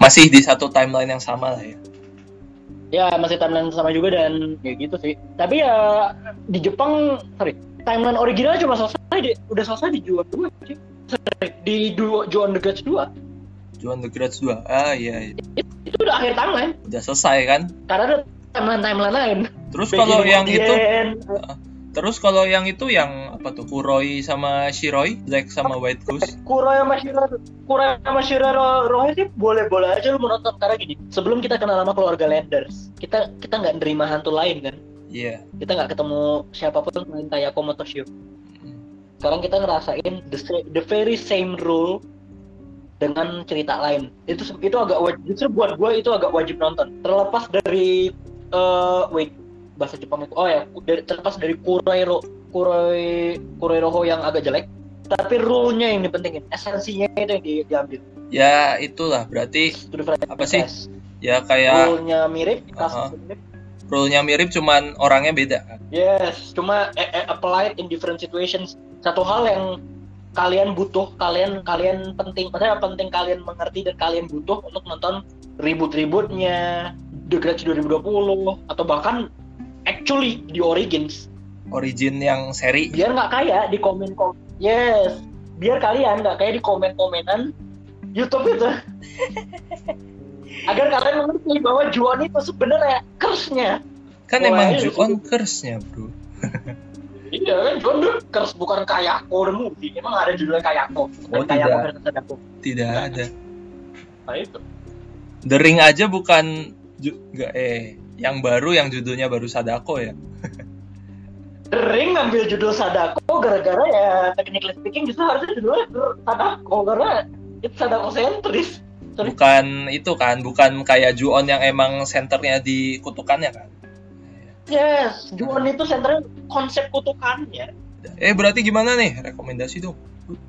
Masih di satu timeline yang sama lah ya. Ya masih timeline sama juga dan ya gitu sih. Tapi ya di Jepang, sorry, timeline original cuma selesai di, udah selesai di Juon 2 sih. Di Duo Juon The Grudge 2 Juan the Grudge 2. Ah iya, iya. itu udah akhir timeline udah selesai kan? karena ada timeline timeline lain. Terus kalau yang itu. Terus kalau yang itu yang apa tuh Kuroi sama Shiroi, Black sama White Goose. Kuroya sama Shira, Kuroya sama Shira Ro- Rohei sih boleh-boleh aja lu menonton karena gini. Sebelum kita kenal sama keluarga Landers, kita kita nggak nerima hantu lain kan. Iya. Kita nggak ketemu siapa pun selain Tayako Motoshio. Sekarang kita ngerasain the, the very same rule dengan cerita lain. Itu itu agak wajib. Justru buat gue itu agak wajib nonton. Terlepas dari eh wait bahasa Jepang itu. Oh ya, dari, terlepas dari Kuroiro Kuroi Kuroiroho yang agak jelek. Tapi rule-nya yang dipentingin, esensinya itu yang di- diambil. Ya itulah berarti. Apa sih? ya kayak Rule-nya mirip, Aha. kasusnya mirip. Rule-nya mirip cuman orangnya beda kan. Yes, cuma eh, eh, applied in different situations. Satu hal yang kalian butuh, kalian kalian penting, maksudnya penting kalian mengerti dan kalian butuh untuk nonton ribut-ributnya The Grudge 2020 atau bahkan actually di Origins. Origin yang seri. Biar nggak kayak di komen kom Yes, biar kalian nggak kayak di komen-komenan YouTube itu. Agar kalian mengerti bahwa Juan itu sebenarnya curse-nya. Kan Mulai emang Ju-on curse-nya, Bro. Iya kan, Juan tuh curse bukan Kayako the movie. Emang ada judulnya Kayako. Oh, Dan Kayako tidak. versus Sadako. Tidak ada. Nah itu. The Ring aja bukan ju- nggak eh yang baru yang judulnya baru Sadako ya. The Ring ngambil judul Sadako gara-gara ya technically speaking justru harusnya judulnya Sadako karena itu Sadako sentris. Sorry. Bukan itu kan, bukan kayak Ju-on yang emang senternya di kutukannya kan. Yes, Juan itu senternya konsep kutukannya. Eh berarti gimana nih? Rekomendasi dong.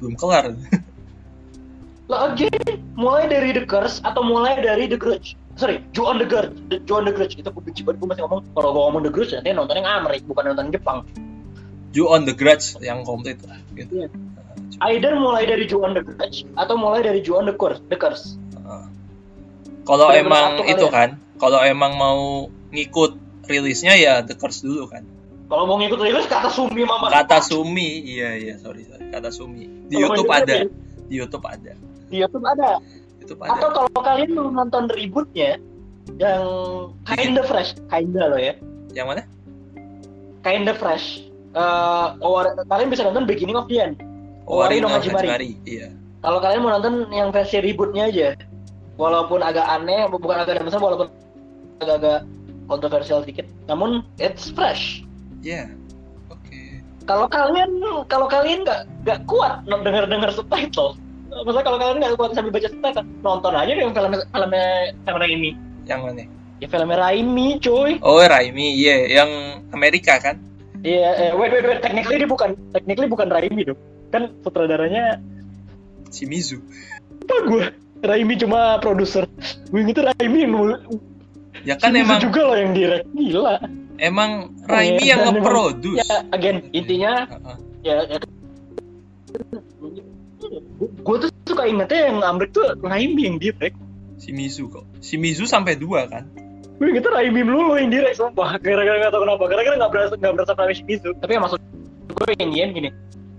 Belum kelar. Lah again, mulai dari The Curse atau mulai dari The Grudge. Sorry, Juan The Grudge. The- Juan The Grudge itu gue benci banget gue masih ngomong kalau gue ngomong The Grudge nanti nontonnya yang Amerik bukan nonton Jepang. Ju-on the Grudge yang komplit. Gitu. Iya. Either mulai dari Juan The Grudge atau mulai dari Juan The Curse. The Curse. Kalau emang itu ya? kan, kalau emang mau ngikut rilisnya ya The Curse dulu kan. Kalau mau ngikut rilis kata Sumi Mama. Kata Sumi, iya iya sorry sorry. Kata Sumi. Di Kalau YouTube ada. Di YouTube ada. Di YouTube ada. YouTube Atau ada. kalau kalian mau nonton rebootnya yang kinda fresh, kinda loh ya, Yang mana? kinda fresh. Eh, Owari- kalian bisa nonton Beginning of the End. Owari no Hajimari. Iya. Kalau kalian mau nonton yang versi rebootnya aja, walaupun agak aneh, bukan agak aneh walaupun agak-agag kontroversial sedikit, namun it's fresh. Iya. Oke. Kalau kalian kalau kalian nggak nggak kuat dengar dengar subtitle, maksudnya kalau kalian nggak kuat sambil baca subtitle, nonton aja deh yang film filmnya yang Raimi. Yang mana? Ya filmnya Raimi, cuy. Oh, Raimi, iya, yang Amerika kan? Iya, eh, wait, wait, wait. Technically dia bukan, technically bukan Raimi dong. Kan sutradaranya Shimizu. apa gue? Raimi cuma produser. Gue inget Raimi yang nul- Ya kan Shimizu emang juga loh yang direct. Gila. emang Raimi yang emang- nge-produce. Ya, again, intinya ya, ya gue tuh suka ingetnya yang Amrik tuh Raimi yang direct si Mizu kok si Mizu sampai dua kan gue gitu Raimi melulu yang direct sumpah gara-gara gak tau kenapa gara-gara gak berasa gak berasa Raimi Shimizu tapi yang maksud gue ini gini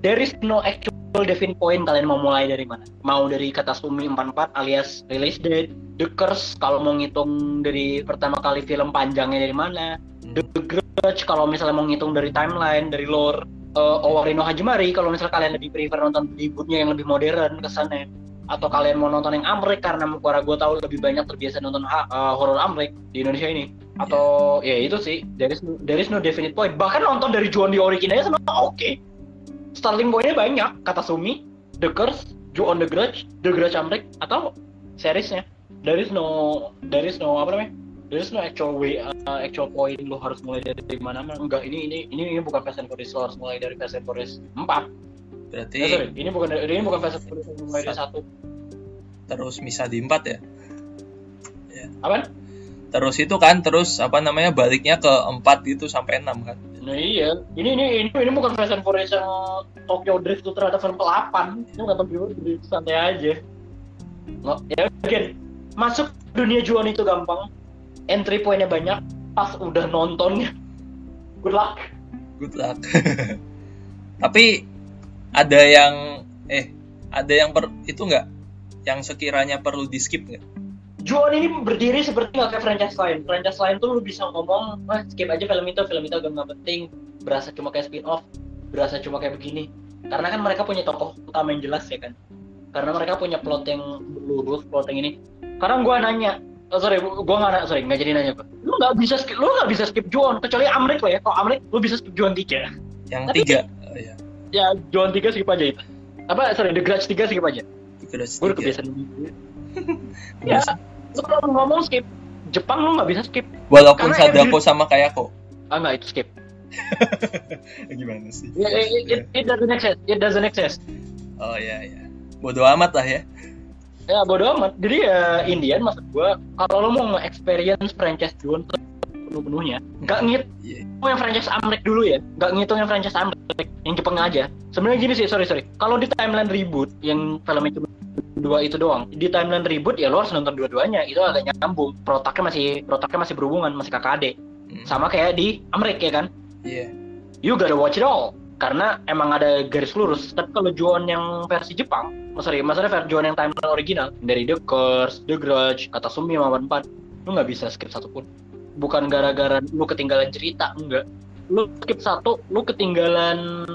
there is no actual definite point kalian mau mulai dari mana? Mau dari kata Sumi 44 alias release date The Curse kalau mau ngitung dari pertama kali film panjangnya dari mana? The Grudge kalau misalnya mau ngitung dari timeline dari lore uh, Owari no Hajimari kalau misalnya kalian lebih prefer nonton rebootnya yang lebih modern kesannya. Atau kalian mau nonton yang Amrik karena suara gue tahu lebih banyak terbiasa nonton uh, horror Amrik di Indonesia ini. Atau yeah. ya itu sih. There is, there no definite point. Bahkan nonton dari Juon di Origin aja sama oke okay. Starting pointnya banyak. Kata Sumi The Curse Ju on the Grudge The Grudge Amrik atau seriesnya. There is no there is no apa namanya? There is no actual way uh, actual point lo harus mulai dari, dari mana. Mana enggak ini ini ini ini bukan Fast and Furious lo harus mulai dari Fast and Furious 4 berarti eh, sorry, ini bukan ini bukan Fast and Furious mulai dari satu. Terus misa di 4 ya? Ya. Apa? Terus itu kan terus apa namanya baliknya ke 4 gitu sampai 6 kan nah iya. Ini ini ini, ini bukan Fast and Furious Tokyo Drift itu ternyata film ke-8 ini bukan Tokyo Drift santai aja. Nggak, ya mungkin. Masuk dunia juan itu gampang. Entry pointnya banyak. Pas udah nontonnya good luck. Good luck. Tapi ada yang eh ada yang per itu nggak? Yang sekiranya perlu di skip nggak Juon ini berdiri seperti nggak kayak franchise lain. Franchise lain tuh lu bisa ngomong, ah, skip aja film itu, film itu agak nggak penting, berasa cuma kayak spin off, berasa cuma kayak begini. Karena kan mereka punya tokoh utama yang jelas ya kan. Karena mereka punya plot yang lurus, plot yang ini. Karena gue nanya, oh, sorry, gue nggak sorry nggak jadi nanya, lu nggak bisa skip, lu nggak bisa skip Juon kecuali Amrik lah ya. Kalau Amrik lu bisa skip Juon tiga. Yang Tapi, tiga, oh, ya. Ya Juon tiga skip aja itu. Apa sorry, The Grudge tiga skip aja. Gue udah kebiasaan ya, kalau ngomong skip Jepang lu nggak bisa skip. Walaupun Sadako sama kayak kok. Ah nggak itu skip. Gimana sih? Yeah, it, it, it doesn't exist. It doesn't exist. Oh ya ya. Bodoh amat lah ya ya bodo amat jadi ya Indian maksud gue kalau lo mau nge-experience franchise Juon penuh-penuhnya nggak ngit yeah. yang franchise Amrek dulu ya. Nggak ngitung yang franchise Amrek yang Jepang aja. Sebenarnya gini sih sorry sorry. Kalau di timeline reboot yang film itu dua itu doang di timeline reboot ya lo harus nonton dua-duanya. Itu agak nyambung. Protaknya masih protaknya masih berhubungan masih kakak adik. Hmm. sama kayak di Amrek ya kan? Iya. Yeah. you gotta watch it all. Karena emang ada garis lurus. Tapi kalau Juon yang versi Jepang oh sorry maksudnya versi Juon yang timeline original dari The Curse, The Grudge, Katasumi, Maman 4 lu nggak bisa skip satupun bukan gara-gara lu ketinggalan cerita enggak. Lu skip satu lu ketinggalan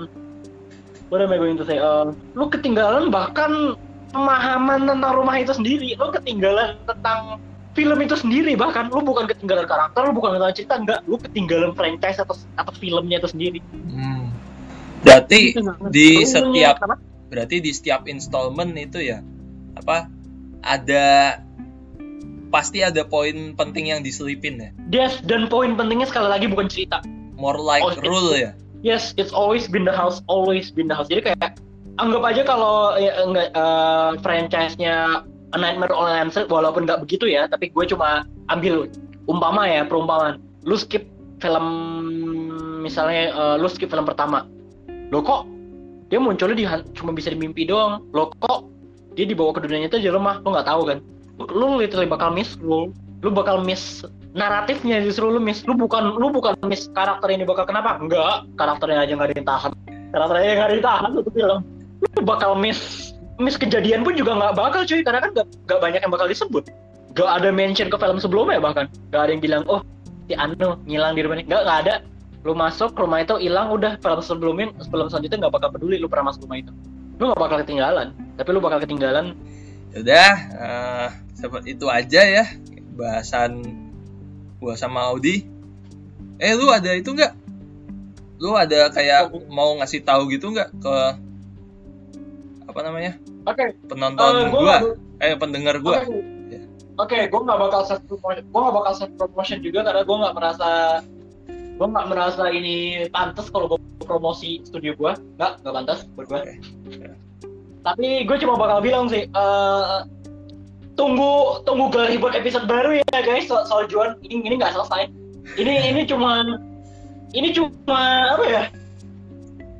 what am I going to say uh, lu ketinggalan bahkan pemahaman tentang rumah itu sendiri. Lu ketinggalan tentang film itu sendiri bahkan lu bukan ketinggalan karakter lu bukan ketinggalan cerita enggak. Lu ketinggalan franchise atau atau filmnya itu sendiri. Hmm. Berarti di setiap berarti di setiap installment itu ya apa ada pasti ada poin penting yang diselipin ya. Yes dan poin pentingnya sekali lagi bukan cerita. More like oh, rule ya. Yes it's always been the house always been the house. Jadi kayak anggap aja kalau ya, enggak uh, franchise-nya A Nightmare on Elm Street walaupun nggak begitu ya tapi gue cuma ambil umpama ya perumpamaan. Lu skip film misalnya uh, lu skip film pertama. Lo kok dia munculnya di cuma bisa di mimpi doang? Lo kok dia dibawa ke dunia nyata aja lemah lo nggak tahu kan lo literally bakal miss lo lo bakal miss naratifnya justru lo miss. Lo bukan lo bukan miss karakter ini bakal kenapa? Enggak karakternya aja nggak ada yang tahan. Karakternya nggak ada yang tahan bilang. Lo bakal miss miss kejadian pun juga nggak bakal cuy. Karena kan nggak banyak yang bakal disebut. Gak ada mention ke film sebelumnya bahkan. Gak ada yang bilang oh si Anu ngilang di rumah ini. Nggak nggak ada. Lu masuk rumah itu hilang udah. Film sebelumnya sebelum selanjutnya nggak bakal peduli lu pernah masuk rumah itu. Lu nggak bakal ketinggalan. Tapi lu bakal ketinggalan. Udah uh, seperti itu aja ya bahasan gua sama Audi eh lu ada itu nggak lu ada kayak mau ngasih tahu gitu nggak ke apa namanya Oke. Okay. Penonton uh, gua, gua eh pendengar gua. Oke, okay. okay, gue nggak bakal set promotion. Gue nggak bakal set promotion juga karena gue nggak merasa gue nggak merasa ini pantas kalau gue promosi studio gue nggak nggak pantas buat gue tapi gue cuma bakal bilang sih uh, tunggu tunggu buat episode baru ya guys. So soal Juan ini ini nggak selesai. Ini ini cuma ini cuma apa ya?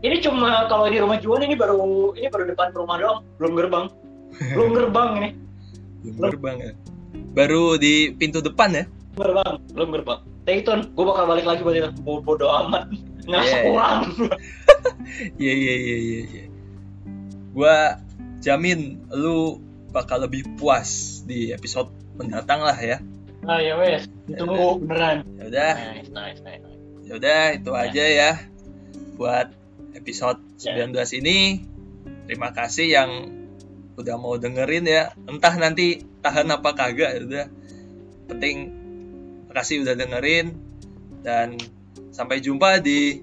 Ini cuma kalau di rumah Juan ini baru ini baru depan rumah doang. Belum gerbang. Belum gerbang ini. Belum gerbang ya. Baru di pintu depan ya? Gerbang belum gerbang. Stay tune gue bakal balik lagi buat itu. Bodo amat. Ngerasa Yeah. kurang Iya iya iya iya. iya. Gua jamin lu bakal lebih puas di episode mendatang lah ya. nah ya wes ditunggu beneran Ya udah, nice nice nice ya udah itu aja ya buat episode 19 ini. Terima kasih yang udah mau dengerin ya. Entah nanti tahan apa kagak ya udah. Penting makasih udah dengerin dan sampai jumpa di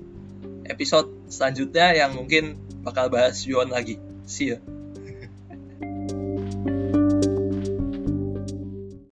episode selanjutnya yang mungkin bakal bahas Yuan lagi. See ya.